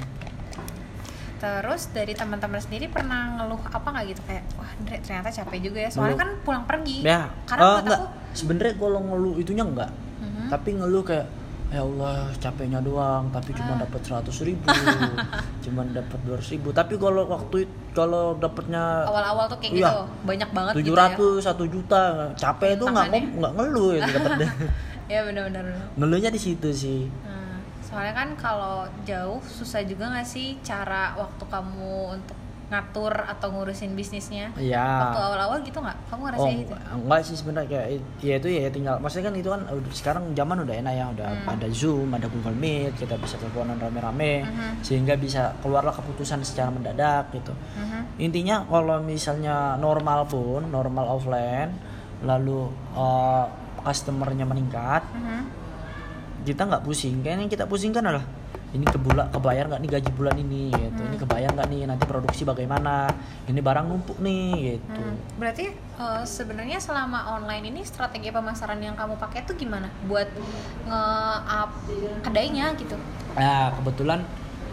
terus dari teman-teman sendiri pernah ngeluh apa nggak gitu kayak wah Andre ternyata capek juga ya soalnya Ngeluh. kan pulang pergi ya karena enggak aku sebenarnya kalau ngeluh itunya enggak Mhm. tapi ngeluh kayak ya Allah capeknya doang tapi cuma dapat seratus ribu *laughs* cuma dapat dua ribu. Tapi kalau waktu kalau dapatnya awal-awal tuh kayak Iya. gitu banyak banget tujuh gitu ya. ratus satu juta capek itu nggak nggak ngeluh itu dapetnya *laughs* ya benar-benar benar. ngeluhnya di situ sih. Nah, soalnya kan kalau jauh susah juga nggak sih cara waktu kamu untuk ngatur atau ngurusin bisnisnya Iya. waktu awal-awal gitu nggak kamu Oh, ngerasain gitu enggak sih sebenarnya kayak ya itu ya tinggal maksudnya kan itu kan sekarang zaman udah enak ya udah Hmm. ada Zoom, ada Google Meet, kita bisa teleponan rame-rame Mhm. sehingga bisa keluarlah keputusan secara mendadak gitu. Mhm. Intinya kalau misalnya normal pun, normal offline lalu eh, customernya meningkat, Mhm. kita nggak pusing. Kayaknya yang kita pusingkan adalah ini kebulan kebayar nggak nih gaji bulan ini gitu. Ini kebayar nggak nih nanti produksi bagaimana? Ini barang numpuk nih gitu. Hmm, Berarti eh, sebenarnya selama online ini strategi pemasaran yang kamu pakai tuh gimana buat nge-up kedainya gitu? Nah, kebetulan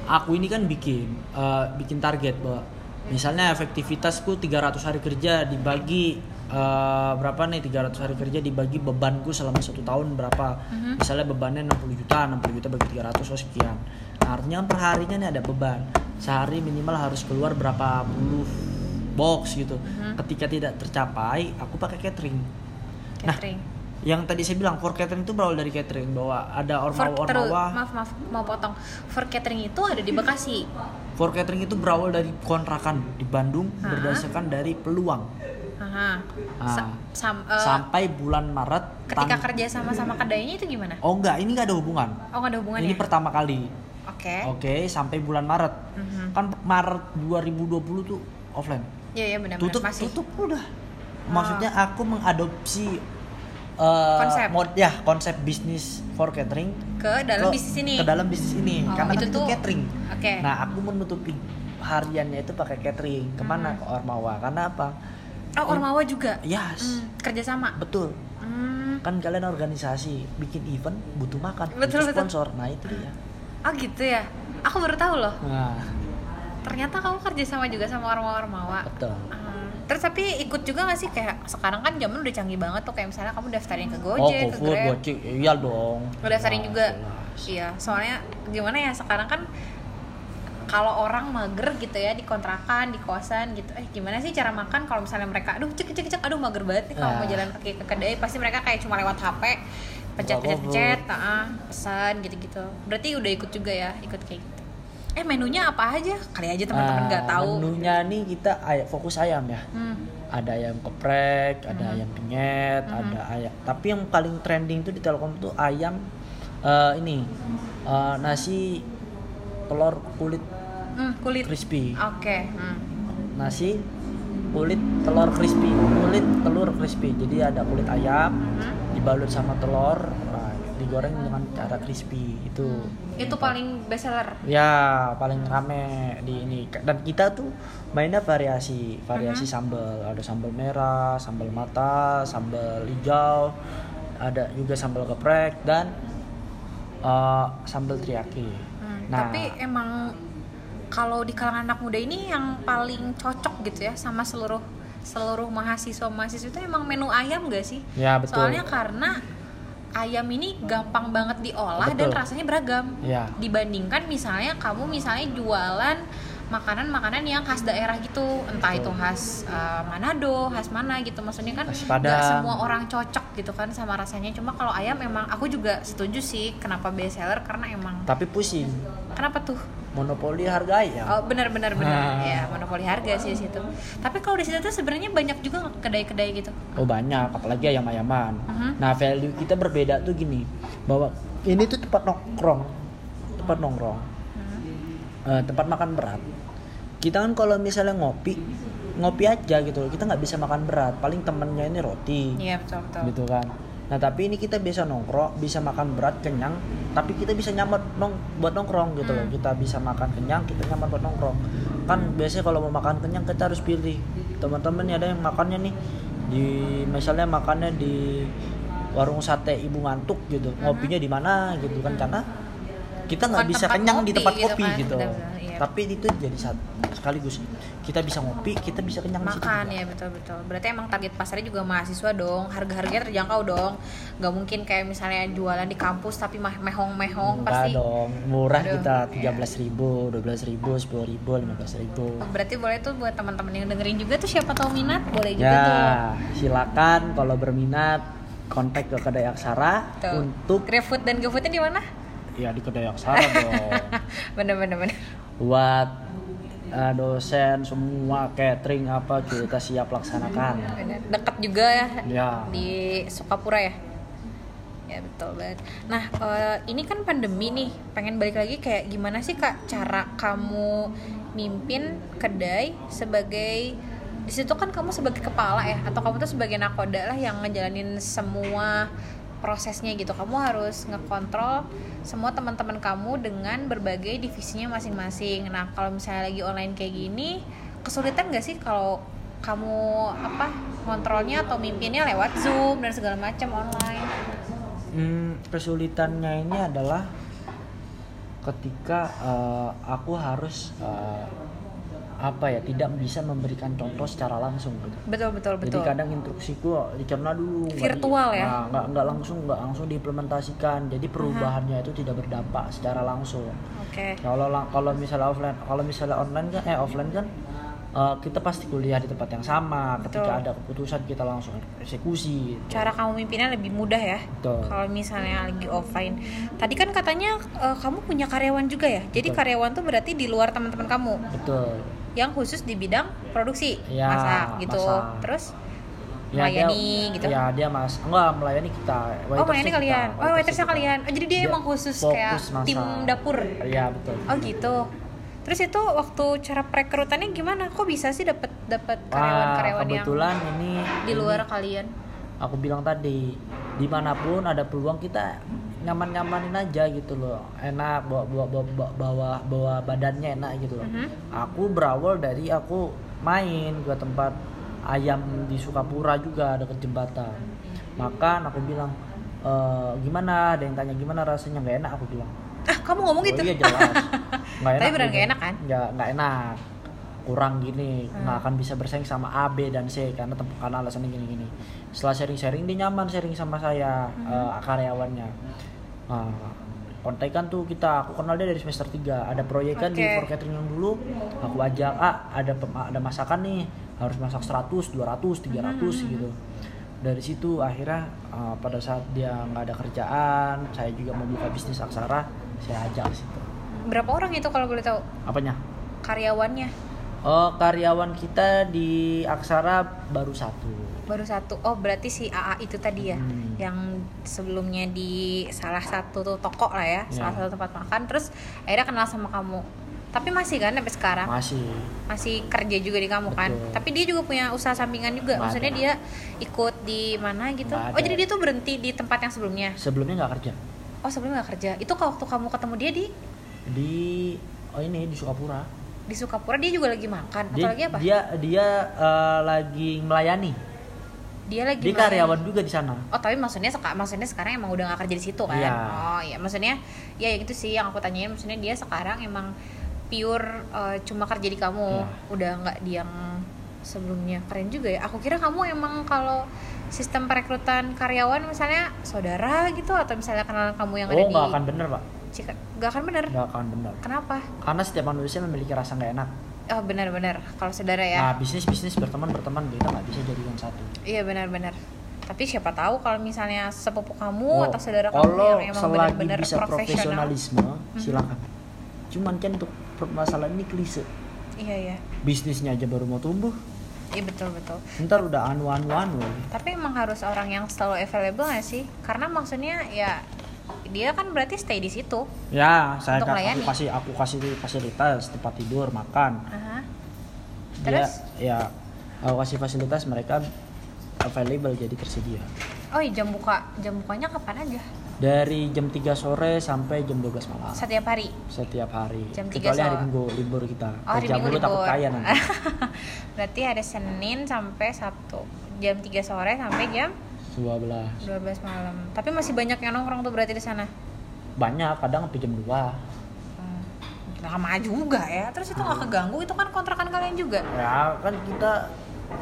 aku ini kan bikin eh, bikin target bahwa misalnya efektivitasku 300 hari kerja dibagi eh, berapa nih 300 hari kerja dibagi bebanku selama satu tahun berapa Mhm. misalnya bebannya 60 juta 60 juta bagi 300 oh sekian nah, artinya kan per harinya nih ada beban sehari minimal harus keluar berapa puluh box gitu Mhm. ketika tidak tercapai aku pakai catering Nah, Catering. yang tadi saya bilang for catering itu berawal dari catering bahwa ada For, ormawa ormawa maaf maaf mau potong. For catering itu ada di Bekasi. For catering itu berawal dari kontrakan di Bandung Ah. berdasarkan dari peluang Aha. Ah. sam- eh, sampai bulan Maret. ketika tang- kerja sama sama kedainya itu gimana? Oh enggak, ini enggak ada hubungan. Oh nggak ada hubungannya. Ini pertama kali. Oke. Oke, sampai bulan Maret. Mhm. Kan Maret 2020 tuh offline. Iya iya benar Tutup, masih. tutup udah. Maksudnya aku mengadopsi eh, Konsep. mod ya konsep bisnis for catering ke dalam ke- bisnis ini. Ke dalam bisnis ini Oh, karena itu kan itu tuh- catering. Oke. Nah, aku menutupi hariannya itu pakai catering. Ke mana? Hmm. Ke Ormawa. Karena apa? Oh Ormawa juga. Yes. Hmm, kerja sama. Betul. Hmm. Kan kalian organisasi bikin event butuh makan, Betul, butuh betul. sponsor. Nah, itu dia. Oh gitu ya. Aku baru tahu loh. Nah, Ternyata kamu kerja sama juga sama Ormawa-Ormawa. betul. Hmm. Terus tapi ikut juga gak sih kayak sekarang kan zaman udah canggih banget tuh kayak misalnya kamu daftarin ke oh, Gojek, ke GoFood, Grab, Gojek, iya dong. ngedaftarin Nah, juga. jelas. Iya, soalnya gimana ya sekarang kan kalau orang mager gitu ya di kontrakan, di kosan gitu. Eh gimana sih cara makan kalau misalnya mereka aduh cek cek cek aduh mager banget nih kalau mau jalan kaki ke kedai pasti mereka kayak cuma lewat HP pencet pencet pencet, ah, pesan gitu-gitu. Berarti udah ikut juga ya, ikut kayak gitu. Eh menunya apa aja? Kali aja teman-teman nggak Nah, tahu. Menunya nih kita fokus ayam ya. Hmm. Ada ayam geprek, ada Mhm. ayam penyet, Mhm. ada ayam. Tapi yang paling trending tuh di Telkom tuh ayam eh, ini eh, nasi telur kulit Hmm, kulit. crispy. Oke. hmm. Nasi kulit telur crispy, kulit telur crispy. Jadi ada kulit ayam Mhm. dibalut sama telur, nah, digoreng dengan cara crispy itu. Itu paling best seller. Ya paling rame di ini dan kita tuh mainnya variasi variasi Mhm. sambal ada sambal merah sambal mata sambal hijau ada juga sambal geprek dan uh, sambal teriyaki Hmm, Nah. Tapi emang kalau di kalangan anak muda ini yang paling cocok gitu ya sama seluruh seluruh mahasiswa mahasiswa itu emang menu ayam gak sih? ya betul Soalnya karena ayam ini gampang banget diolah dan Betul. rasanya beragam. ya Dibandingkan misalnya kamu misalnya jualan makanan-makanan yang khas daerah gitu, entah Betul. itu khas uh, Manado, khas mana gitu. Maksudnya kan nggak semua orang cocok gitu kan sama rasanya. Cuma kalau ayam emang aku juga setuju sih kenapa best seller karena emang tapi pusing kenapa tuh? Monopoli harga ayam Oh benar benar benar Ah. ya monopoli harga sih situ. Tapi kalau di situ tuh sebenarnya banyak juga kedai-kedai gitu. oh banyak apalagi ayam ayaman Mhm. nah value kita berbeda tuh gini bahwa ini tuh tempat nongkrong tempat nongkrong Hmm. eh, tempat makan berat kita kan kalau misalnya ngopi ngopi aja gitu kita nggak bisa makan berat paling temennya ini roti Iya betul betul. gitu kan nah tapi ini kita bisa nongkrong bisa makan berat kenyang tapi kita bisa nyaman nong buat nongkrong gitu loh. Hmm. kita bisa makan kenyang kita nyaman buat nongkrong. Kan biasanya kalau mau makan kenyang kita harus pilih. Teman-teman nih ada yang makannya nih di misalnya makannya di warung sate ibu ngantuk gitu. Ngopinya di mana gitu kan karena kita nggak Hmm. Bisa kenyang di tempat gitu kopi kan, gitu. benar-benar, iya, tapi itu jadi satu sekaligus. Kita bisa ngopi kita bisa kenyang makan ya betul betul berarti emang target pasarnya juga mahasiswa dong. Harga harganya terjangkau dong. Nggak mungkin kayak misalnya jualan di kampus tapi mah mehong mehong Enggak pasti. dong. Murah Aduh, kita iya. tiga belas ribu dua belas ribu sepuluh ribu lima belas ribu. Berarti boleh tuh buat teman-teman yang dengerin juga tuh siapa tahu minat boleh juga ya tuh. silakan kalau berminat kontak ke kedai aksara Tuh. untuk GrabFood dan GoFoodnya di mana? Ya di kedai aksara dong. *laughs* Bener bener bener buat uh, dosen semua catering apa kita siap laksanakan. Deket juga ya ya. di Sukapura ya? Ya betul banget. Nah eh, ini kan pandemi nih. Pengen balik lagi kayak gimana sih kak cara kamu mimpin kedai sebagai di situ kan kamu sebagai kepala ya atau kamu tuh sebagai nakoda lah yang ngejalanin semua prosesnya gitu. Kamu harus ngekontrol semua teman-teman kamu dengan berbagai divisinya masing-masing. Nah kalau misalnya lagi online kayak gini kesulitan gak sih kalau kamu apa kontrolnya atau mimpinnya lewat zoom dan segala macam online? Hmm, kesulitannya ini adalah ketika uh, aku harus uh, apa ya tidak bisa memberikan contoh secara langsung gitu. betul betul Jadi betul kadang instruksiku dicerna dulu, Virtual ya? Nah, nggak nggak langsung nggak langsung diimplementasikan. Jadi perubahannya itu tidak berdampak secara langsung. oke Kalau lang- kalau misalnya offline, kalau misalnya online kan eh offline kan eh, kita pasti kuliah di tempat yang sama. Ketika Betul. ada keputusan kita langsung eksekusi. gitu. cara kamu mimpinnya lebih mudah ya kalau misalnya lagi offline tadi kan katanya eh, kamu punya karyawan juga ya jadi Betul. karyawan tuh berarti di luar teman-teman kamu Betul. Yang khusus di bidang produksi Ya, masak gitu masak. terus Ya, melayani dia, gitu Ya dia mas, enggak melayani kita. oh melayani kita, kalian oh waitersnya kalian oh jadi dia, Dia emang khusus kayak tim masak. dapur Iya betul. oh gitu terus itu waktu cara perekrutannya gimana kok bisa sih dapat dapat karyawan-karyawan yang kebetulan ini di luar ini kalian aku bilang tadi di mana pun ada peluang kita nyaman nyamanin aja gitu loh enak bawa bawa bawa bawa, bawa, badannya enak gitu loh Mhm. aku berawal dari aku main ke tempat ayam di Sukapura juga dekat jembatan makan aku bilang "E, gimana ada yang tanya gimana rasanya nggak enak aku bilang ah kamu ngomong gitu Oh iya jelas. *laughs* Nggak Tapi gitu. nggak enak kan? Nggak nggak enak. Kurang gini, Hmm. nggak akan bisa bersaing sama A, B dan C karena karena alasannya gini-gini. Setelah sharing-sharing dia nyaman sharing sama saya Hmm. eh, karyawannya. Kontekan tuh kita, aku kenal dia dari semester 3 Ada proyek kan di Oke. for catering yang dulu, aku ajak, ah ada ada masakan nih, harus masak 100, 200, 300 Hmm. gitu. Dari situ akhirnya uh, pada saat dia nggak ada kerjaan saya juga mau buka bisnis aksara saya ajak ke situ. Berapa orang itu kalau boleh tahu? Apanya? Karyawannya. Oh karyawan kita di aksara baru satu baru satu. Oh berarti si AA itu tadi ya Hmm. yang sebelumnya di salah satu tuh toko lah ya salah Ya. satu tempat makan. Terus akhirnya kenal sama kamu. Tapi masih kan sampai sekarang? Masih. Masih kerja juga di kamu kan? Betul. tapi dia juga punya usaha sampingan juga. Nggak maksudnya ada. dia ikut di mana gitu? Nggak oh ada. jadi dia tuh berhenti di tempat yang sebelumnya? Sebelumnya nggak kerja. Oh sebelumnya nggak kerja. Itu waktu kamu ketemu dia di? Di oh ini di Sukapura. Di Sukapura dia juga lagi makan. Atau dia lagi apa? dia dia uh, lagi melayani dia lagi dia main. karyawan juga di sana Oh tapi maksudnya seka, maksudnya sekarang emang udah gak kerja di situ kan? Iya. Oh iya maksudnya ya yang itu sih yang aku tanyain maksudnya dia sekarang emang pure eh, cuma kerja di kamu Iya. udah nggak di yang sebelumnya keren juga ya. Aku kira kamu emang kalau sistem perekrutan karyawan misalnya saudara gitu atau misalnya kenalan kamu yang ada oh di nggak akan bener pak Cika, nggak akan bener. nggak akan bener Kenapa? karena setiap manusia memiliki rasa nggak enak Oh benar-benar kalau saudara ya. nah bisnis bisnis berteman berteman kita nggak bisa jadikan satu Iya benar-benar. Tapi siapa tahu kalau misalnya sepupu kamu Oh, atau saudara kamu yang emang benar-benar bisa profesional. Profesionalisme silakan cuman kan untuk permasalahan ini klise Iya iya. bisnisnya aja baru mau tumbuh Iya betul betul. ntar udah anu anu anu. Tapi emang harus orang yang selalu available gak sih? Karena maksudnya ya dia kan berarti stay di situ. ya saya kan aku kasih aku kasih fasilitas tempat tidur makan dia Terus? ya aku kasih fasilitas mereka available jadi tersedia Oh iya jam buka jam bukanya kapan aja? dari jam 3 sore sampai jam 12 malam Setiap hari. setiap hari Jam 3 kecuali hari sore. minggu libur kita Oh hari minggu mulu takut libur. kaya nanti *laughs* berarti ada Senin sampai Sabtu. Jam 3 sore sampai jam 12 12 malam. Tapi masih banyak yang nongkrong tuh berarti di sana. banyak kadang sampai jam 2 Hmm, lama juga ya. Terus itu nggak keganggu? Itu kan kontrakan kalian juga? Ya kan kita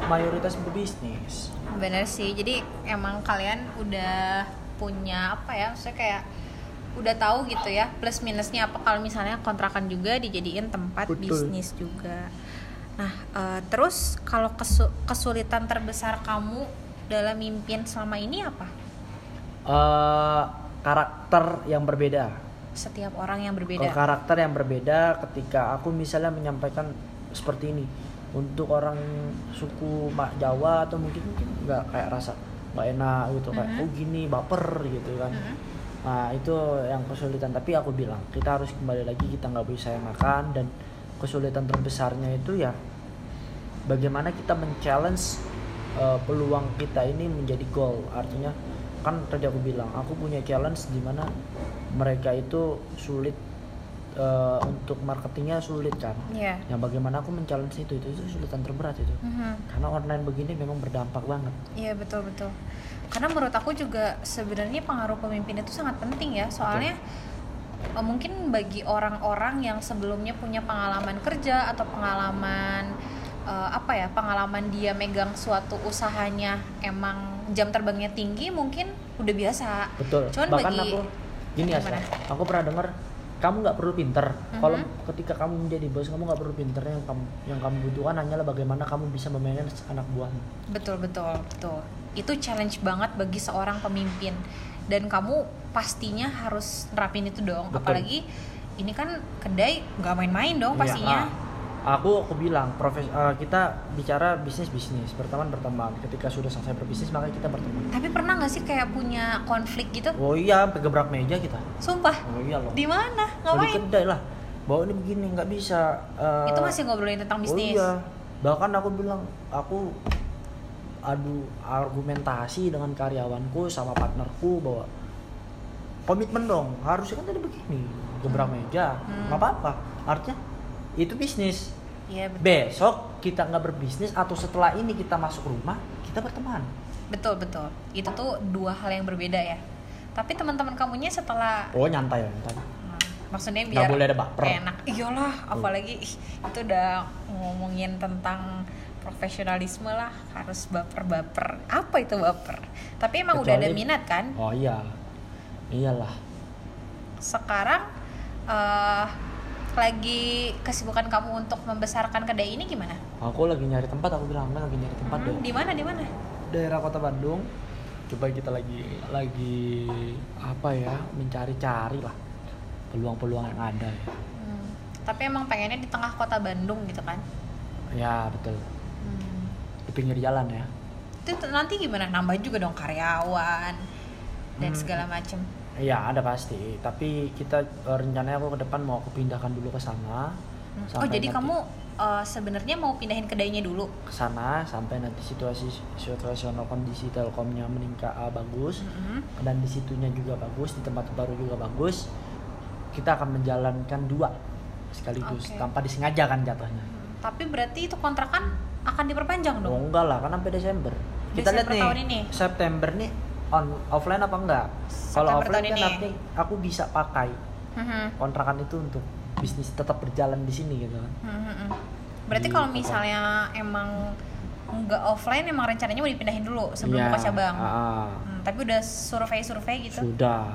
mayoritas berbisnis. Bener sih. Jadi emang kalian udah punya apa ya maksudnya kayak udah tahu gitu ya plus minusnya apa? Kalau misalnya kontrakan juga dijadiin tempat Betul. bisnis juga. Nah eh, terus kalau kesu- kesulitan terbesar kamu dalam mimpin selama ini apa? Eh karakter yang berbeda. Setiap orang yang berbeda. Karakter yang berbeda ketika aku misalnya menyampaikan seperti ini untuk orang suku Mak Jawa atau mungkin mungkin nggak kayak rasa nggak enak gitu kayak Mhm. oh gini baper gitu kan. Mhm. nah itu yang kesulitan. Tapi aku bilang kita harus kembali lagi kita nggak bisa makan dan kesulitan terbesarnya itu ya bagaimana kita men-challenge uh, peluang kita ini menjadi goal artinya kan tadi aku bilang aku punya challenge di mana mereka itu sulit uh, untuk marketingnya sulit kan Iya. yang bagaimana aku men-challenge itu itu itu kesulitan terberat itu Mhm. karena online begini memang berdampak banget Iya betul betul. Karena menurut aku juga sebenarnya pengaruh pemimpin itu sangat penting ya. Soalnya eh, mungkin bagi orang-orang yang sebelumnya punya pengalaman kerja atau pengalaman eh, apa ya pengalaman dia megang suatu usahanya emang jam terbangnya tinggi mungkin udah biasa. betul Cuman bahkan bagi- aku gini ya aku pernah dengar kamu nggak perlu pinter kalau Mhm. ketika kamu menjadi bos kamu nggak perlu pinter yang kamu yang kamu butuhkan hanyalah bagaimana kamu bisa memanage anak buahmu Betul betul betul. Itu challenge banget bagi seorang pemimpin dan kamu pastinya harus nerapin itu dong. Betul. Apalagi ini kan kedai nggak main-main dong Iya, pastinya. ah. Aku aku bilang profes eh, kita bicara bisnis bisnis berteman berteman ketika sudah selesai berbisnis maka kita berteman Tapi pernah nggak sih kayak punya konflik gitu? oh iya sampai gebrak meja kita Sumpah. oh iya loh Di mana? Oh, di Ngapain? kedai lah bawa ini begini nggak bisa eh, Itu masih ngobrolin tentang bisnis. Oh iya. Bahkan aku bilang aku adu argumentasi dengan karyawanku sama partnerku bahwa komitmen dong harusnya kan tadi begini gebrak Hmm. meja Hmm. nggak apa-apa artinya itu bisnis. Iya betul. besok kita nggak berbisnis atau setelah ini kita masuk rumah kita berteman. Betul betul. Itu tuh dua hal yang berbeda ya. Tapi teman-teman kamunya setelah oh nyantai nyantai. Hmm, maksudnya biar boleh ada baper. enak. Iyalah apalagi ih, itu udah ngomongin tentang profesionalisme lah. Harus baper-baper. Apa itu baper? Tapi emang udah ada Kecuali- minat kan? Oh iya. Iyalah. Sekarang eh lagi kesibukan kamu untuk membesarkan kedai ini gimana? Aku lagi nyari tempat aku bilang "Enggak, lagi nyari tempat Hmm, deh di mana di mana? Daerah kota Bandung. Coba kita lagi lagi apa ya mencari-cari lah peluang-peluang yang ada ya. Hmm, tapi emang pengennya di tengah kota Bandung gitu kan? Ya betul. Hmm, di pinggir jalan ya. Itu nanti gimana? Nambah juga dong karyawan dan Hmm. segala macem Iya ada pasti tapi kita eh, rencananya aku ke depan mau aku pindahkan dulu ke sana Hmm. Oh jadi nanti- kamu uh, sebenarnya mau pindahin kedainya dulu? ke sana sampai nanti situasi situasional kondisi telkomnya meningkat ah, bagus Mm-mm. dan di situnya juga bagus di tempat baru juga bagus kita akan menjalankan dua sekaligus Oke. tanpa disengaja kan jatuhnya Hmm, Tapi berarti itu kontrakan akan diperpanjang Oh dong? enggak lah, kan sampai Desember. Kita lihat Desember nih tahun ini? September nih on offline apa enggak? Kalau offline kan ini. nanti aku bisa pakai Mhm. kontrakan itu untuk bisnis tetap berjalan di sini gitu kan. Mhm. Berarti kalau misalnya emang nggak offline emang rencananya mau dipindahin dulu sebelum Iya, buka cabang. ah. Hmm, tapi udah survei-survei gitu. Sudah.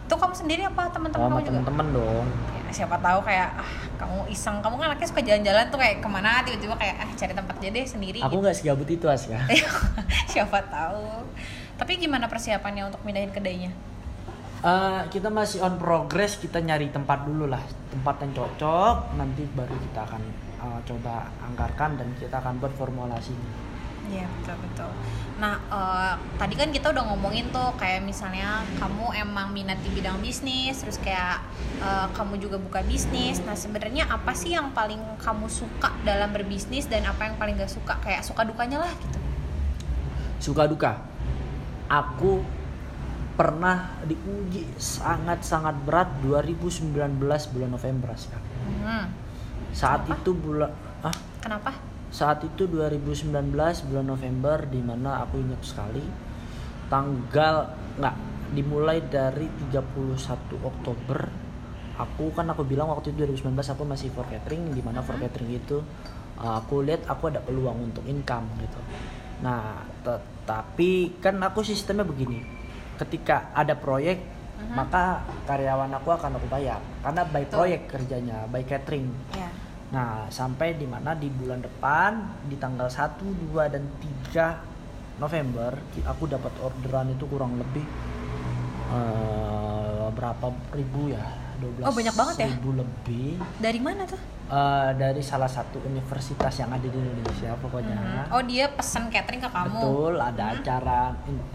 Itu kamu sendiri apa teman-teman Oh, kamu juga? temen-temen dong. Ya, siapa tahu kayak ah kamu iseng kamu kan anaknya suka jalan-jalan tuh kayak ke mana tiba-tiba kayak ah cari tempat aja deh sendiri Aku gitu. nggak segabut itu Aska. *laughs* siapa tahu tapi gimana persiapannya untuk pindahin kedainya Eh, kita masih on progress, kita nyari tempat dulu lah, tempat yang cocok. Nanti baru kita akan eh, coba anggarkan dan kita akan buat formulasinya. Iya betul betul. Nah eh, tadi kan kita udah ngomongin tuh kayak misalnya kamu emang minat di bidang bisnis, terus kayak eh, kamu juga buka bisnis. Nah sebenarnya apa sih yang paling kamu suka dalam berbisnis dan apa yang paling gak suka? Kayak suka dukanya lah gitu. suka duka aku pernah diuji sangat-sangat berat 2019 bulan November sekarang Hmm. saat Kenapa? itu bulan ah Kenapa? saat itu 2019 bulan November di mana aku ingat sekali tanggal nggak dimulai dari 31 Oktober aku kan aku bilang waktu itu 2019 aku masih for catering di mana for Mhm. catering itu uh, aku lihat aku ada peluang untuk income gitu nah tetapi kan aku sistemnya begini ketika ada proyek Mhm. maka karyawan aku akan aku bayar karena by Betul. proyek kerjanya by catering ya Nah, sampai di mana di bulan depan di tanggal 1, 2 dan 3 November aku dapat orderan itu kurang lebih eh, berapa ribu ya? 12 Oh, banyak banget ya? ribu lebih dari mana tuh Eh, dari salah satu universitas yang ada di Indonesia pokoknya. Mhm. oh dia pesan catering ke kamu Betul, ada acara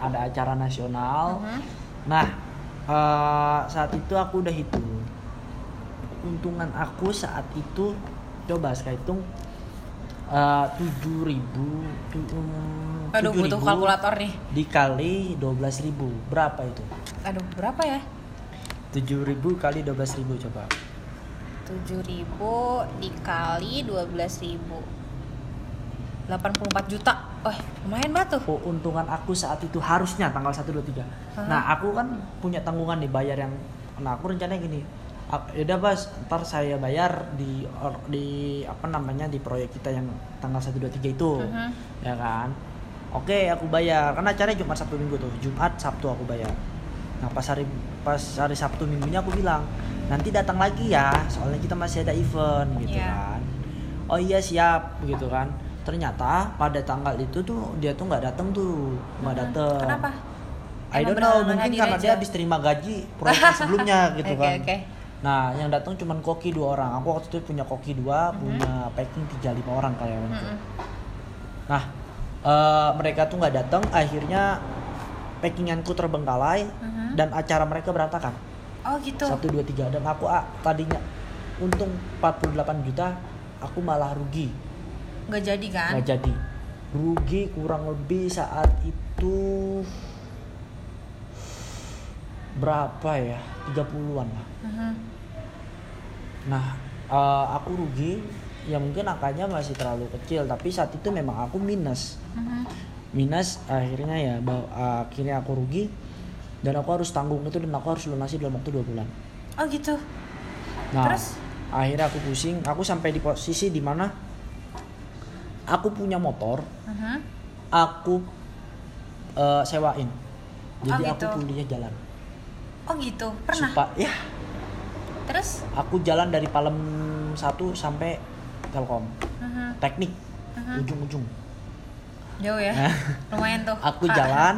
ada acara nasional. Mhm. Nah, eh, saat itu aku udah hitung. Keuntungan aku saat itu coba saya hitung eh, tujuh ribu aduh butuh kalkulator nih dikali 12.000 berapa itu? aduh berapa ya 7.000 kali 12.000 coba. 7000 dikali 12000 84 juta Wah lumayan banget tuh Keuntungan aku saat itu harusnya tanggal 1 2 3. Nah, aku kan punya tanggungan dibayar yang nah aku rencananya gini. "Ah, Yaudah Bas, ntar saya bayar di or- di apa namanya di proyek kita yang tanggal 1 2 3 itu. Mhm. Ya kan? Oke, aku bayar. Karena acaranya Jumat Sabtu Minggu tuh. Jumat Sabtu aku bayar. Nah, pas hari pas hari Sabtu Minggunya aku bilang, "Nanti datang lagi ya, soalnya kita masih ada event gitu Iya. kan." Oh iya siap gitu kan. Ternyata pada tanggal itu tuh dia tuh nggak datang tuh, nggak Mhm. datang. kenapa I Emang don't know, mungkin karena aja? dia habis terima gaji proyek *laughs* sebelumnya gitu Oke, kan. oke. Nah, yang datang cuman koki dua orang. Aku waktu itu punya koki dua, punya packing tiga lima orang karyawanku. Mhm. Nah, eh, mereka tuh nggak datang, akhirnya packinganku terbengkalai Mhm. dan acara mereka berantakan. Oh gitu Satu dua tiga dan aku ah, tadinya untung 48 juta, aku malah rugi nggak jadi kan nggak jadi. Rugi kurang lebih saat itu berapa ya? 30-an lah. Mhm. Nah, eh, aku rugi ya mungkin angkanya masih terlalu kecil tapi saat itu memang aku minus. Mhm. Minus akhirnya ya akhirnya aku rugi dan aku harus tanggung itu dan aku harus lunasi dalam waktu dua bulan. oh gitu Nah, Terus? akhirnya aku pusing, aku sampai di posisi di mana aku punya motor, Mhm. aku eh, sewain. Jadi Oh, aku gitu. kuliah jalan. oh gitu pernah Supa- ya, terus aku jalan dari Palem 1 sampai Telkom. Mhm. Teknik Mhm. ujung-ujung. jauh ya Nah. lumayan tuh *laughs* Aku Ah, jalan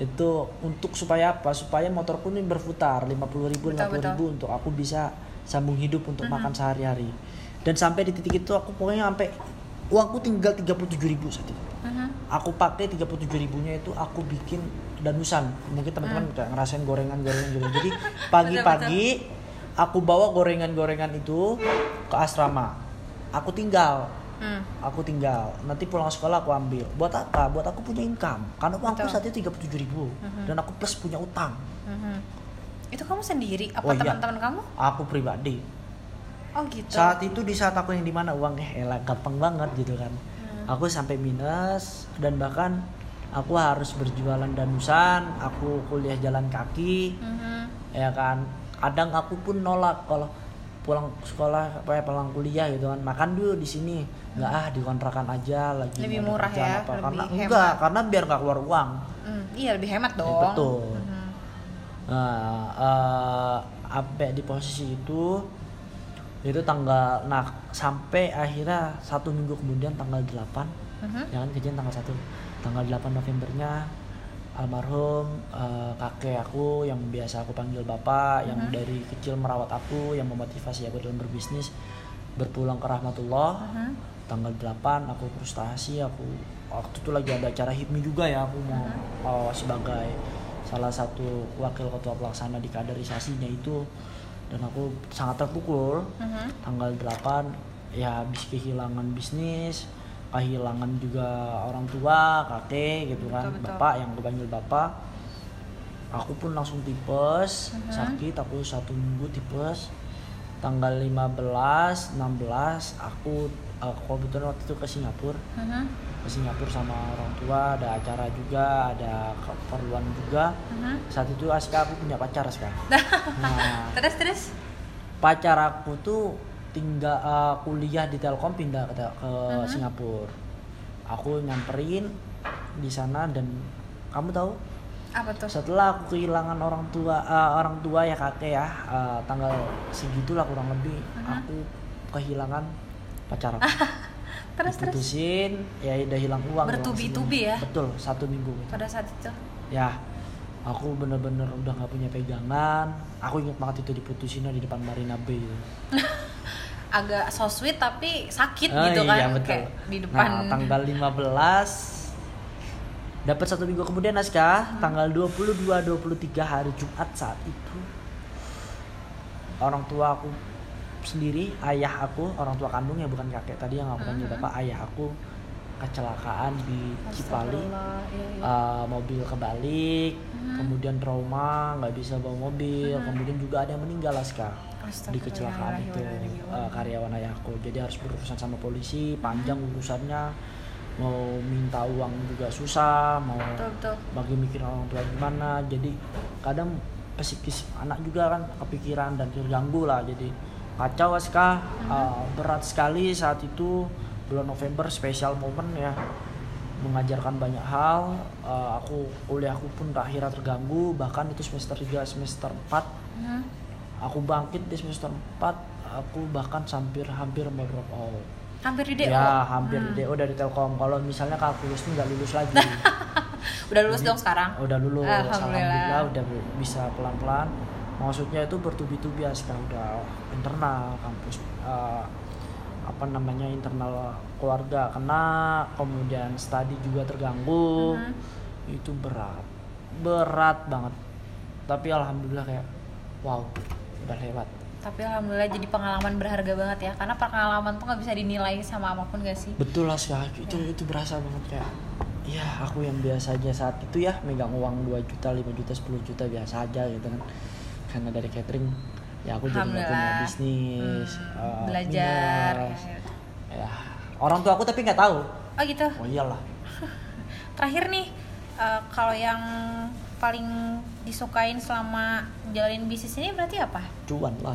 itu untuk supaya apa? Supaya motorku ini berputar 50.000 ribu, Betul, ribu untuk aku bisa sambung hidup untuk Mhm. makan sehari-hari. Dan sampai di titik itu aku pokoknya sampai uangku tinggal 37.000 ribu saat itu. Mhm. Aku pakai 37.000 ribunya itu aku bikin danusan. Mungkin teman-teman kayak ngerasain gorengan-gorengan gitu. Jadi *laughs* pagi-pagi aku bawa gorengan-gorengan itu ke asrama. Aku tinggal Hmm. aku tinggal nanti pulang sekolah aku ambil buat apa buat aku punya income karena uangku Betul. saat itu 37.000 ribu Mhm. dan aku plus punya utang Mhm. itu kamu sendiri apa Oh, iya. teman-teman kamu aku pribadi oh gitu saat itu di saat aku yang di mana uang eh elah gampang banget gitu kan Hmm. aku sampai minus dan bahkan aku harus berjualan danusan aku kuliah jalan kaki Mhm. ya kan kadang aku pun nolak kalau pulang sekolah apa ya pulang kuliah gitu kan makan dulu di sini nggak ah di kontrakan aja lagi Lebih murah ya, apa. lebih karena hemat. enggak karena biar nggak keluar uang Hmm, iya lebih hemat dong betul. Mhm. Nah, eh, sampai di posisi itu itu tanggal nah sampai akhirnya satu minggu kemudian tanggal 8 Mhm. ya kan kejadian tanggal 1 tanggal 8 Novembernya almarhum eh, kakek aku yang biasa aku panggil bapak yang Mhm. dari kecil merawat aku yang memotivasi aku dalam berbisnis berpulang ke rahmatullah Mhm. tanggal 8 aku frustasi aku waktu itu lagi ada acara HIPMI juga ya aku mau uh, sebagai salah satu wakil ketua pelaksana di kaderisasinya itu dan aku sangat terpukul Mhm. tanggal 8 ya habis kehilangan bisnis kehilangan juga orang tua kakek gitu kan Betul, betul. bapak yang aku panggil bapak aku pun langsung tipes Mhm. sakit aku satu minggu tipes tanggal 15 16 aku uh, kebetulan waktu itu ke Singapura Mhm. ke Singapura sama orang tua ada acara juga ada keperluan juga Mhm. saat itu Aska aku punya pacar sekarang *laughs* nah terus terus pacar aku tuh tinggal uh, kuliah di Telkom pindah ke, ke Mhm. Singapura aku nyamperin di sana dan kamu tahu apa tuh setelah aku kehilangan orang tua uh, orang tua ya kakek ya uh, tanggal segitulah kurang lebih Mhm. aku kehilangan pacar aku *laughs* terus terus diputusin ya udah hilang uang Bertubi-tubi ya? betul satu minggu gitu. pada saat itu ya aku bener-bener udah nggak punya pegangan aku ingat banget itu diputusinnya di depan Marina Bay gitu. *laughs* agak so sweet tapi sakit Oh, gitu iya, kan betul. kayak di depan Nah, tanggal 15 dapat satu minggu kemudian naskah tanggal 22 23 hari Jumat saat itu orang tua aku sendiri ayah aku orang tua kandung ya bukan kakek tadi yang aku panggil Mhm. bapak ayah aku kecelakaan di Cipali iya, iya. Uh, mobil kebalik Mhm. kemudian trauma nggak bisa bawa mobil Mhm. kemudian juga ada yang meninggal Di kecelakaan itu uh, karyawan ayahku jadi harus berurusan sama polisi panjang urusannya. Mau minta uang juga susah mau betul betul. bagi mikir orang tua gimana. Jadi kadang psikis anak juga kan kepikiran dan terganggu lah. Jadi kacau Aska Uh, berat sekali saat itu bulan November spesial momen ya. Mengajarkan banyak hal. Uh, aku kuliahku pun akhirnya terganggu. Bahkan itu semester 3 semester 4 Mhm. Aku bangkit di semester 4 aku bahkan hampir hampir mau drop out hampir di DO ya hampir Hmm. di DO dari Telkom. Kalau misalnya kalkulus nggak lulus lagi. *laughs* Udah lulus Jadi, dong sekarang? udah lulus Alhamdulillah. alhamdulillah udah bi- bisa pelan-pelan. Maksudnya itu bertubi-tubi ya sekarang udah internal kampus eh, apa namanya internal keluarga. Kena kemudian studi juga terganggu. Mhm. itu berat berat banget. Tapi alhamdulillah kayak wow udah lewat. Tapi alhamdulillah jadi pengalaman berharga banget ya. Karena pengalaman tuh nggak bisa dinilai sama apa pun gak sih? Betul lah sih itu itu berasa banget kayak ya aku yang biasa aja saat itu ya megang uang 2 juta 5 juta 10 juta biasa aja gitu kan. Karena dari catering ya aku jadi nggak punya bisnis Hmm, eh, belajar minus. ya orang tua aku tapi nggak tahu. Oh gitu? Oh iyalah. *laughs* Terakhir nih eh, kalau yang paling disukain selama jalanin bisnis ini berarti apa? Cuan lah.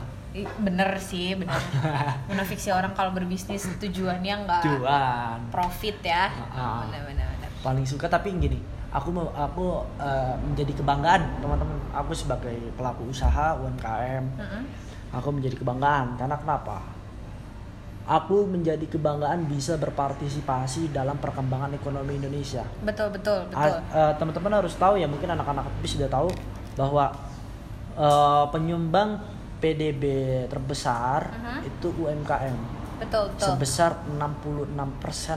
Bener sih bener. *laughs* Bener fiksi orang kalau berbisnis tujuannya nggak cuan. profit ya. Ah, ah. bener bener bener. Paling suka tapi gini aku mau aku eh, menjadi kebanggaan teman-teman. Aku sebagai pelaku usaha UMKM Mm-mm. aku menjadi kebanggaan karena kenapa aku menjadi kebanggaan bisa berpartisipasi dalam perkembangan ekonomi Indonesia. Betul betul betul. eh, teman-teman harus tahu ya mungkin anak-anak tapi sudah tahu bahwa eh, penyumbang PDB terbesar Mhm. itu UMKM betul betul. Sebesar 66%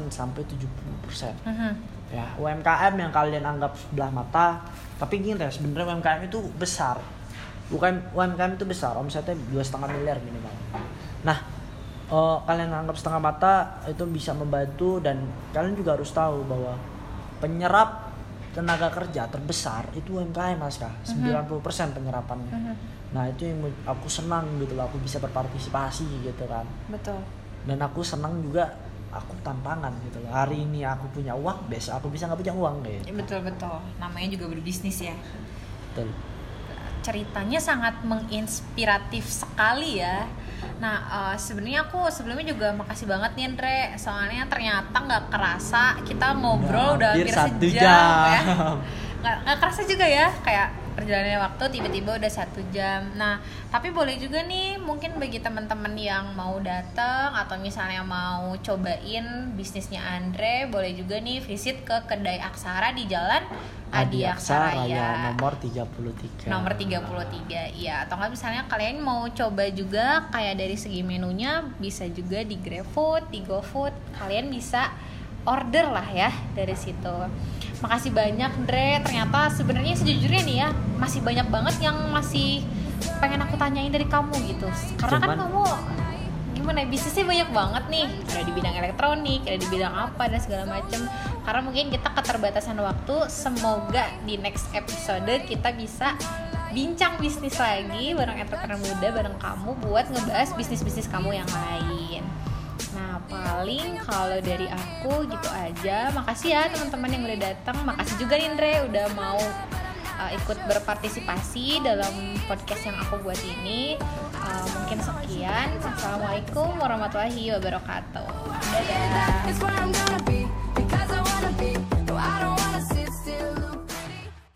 sampai 70% Mhm. ya UMKM yang kalian anggap sebelah mata tapi gini ya sebenarnya UMKM itu besar. Bukan UMKM itu besar omsetnya dua setengah miliar minimal. Nah eh, kalian anggap setengah mata itu bisa membantu dan kalian juga harus tahu bahwa penyerap tenaga kerja terbesar itu UMKM mas kak. 90% penyerapannya. Mhm. nah itu yang aku senang gitu loh aku bisa berpartisipasi gitu kan. Betul. Dan aku senang juga aku tantangan gitu loh. Hari ini aku punya uang besok aku bisa nggak punya uang Ya, gitu betul betul. Namanya juga berbisnis ya. Betul. Ceritanya sangat menginspiratif sekali ya. Nah eh, sebenarnya aku sebelumnya juga makasih banget nih Andre, soalnya ternyata nggak kerasa kita ngobrol udah hampir satu sejam jam. ya. Nggak kerasa juga ya, kayak perjalanannya waktu tiba-tiba udah satu jam. Nah tapi boleh juga nih mungkin bagi teman-teman yang mau datang atau misalnya mau cobain bisnisnya Andre, boleh juga nih visit ke kedai Aksara di Jalan Adi Aksara Raya ya nomor 33 nomor 33 iya. Atau nggak misalnya kalian mau coba juga kayak dari segi menunya bisa juga di GrabFood di GoFood. Kalian bisa order lah ya dari situ makasih banyak Dre ternyata sebenarnya sejujurnya nih ya masih banyak banget yang masih pengen aku tanyain dari kamu gitu. Karena kan Cuman- kamu gimana ya, bisnisnya banyak banget nih. Ada di bidang elektronik ada di bidang apa dan segala macem. Karena mungkin kita keterbatasan waktu semoga di next episode kita bisa bincang bisnis lagi bareng entrepreneur muda bareng kamu buat ngebahas bisnis bisnis kamu yang lain Nah, paling kalau dari aku gitu aja. Makasih ya teman-teman yang udah datang. Makasih juga Indre udah mau uh, ikut berpartisipasi dalam podcast yang aku buat ini. Uh, mungkin sekian. Assalamualaikum warahmatullahi wabarakatuh. Dadah.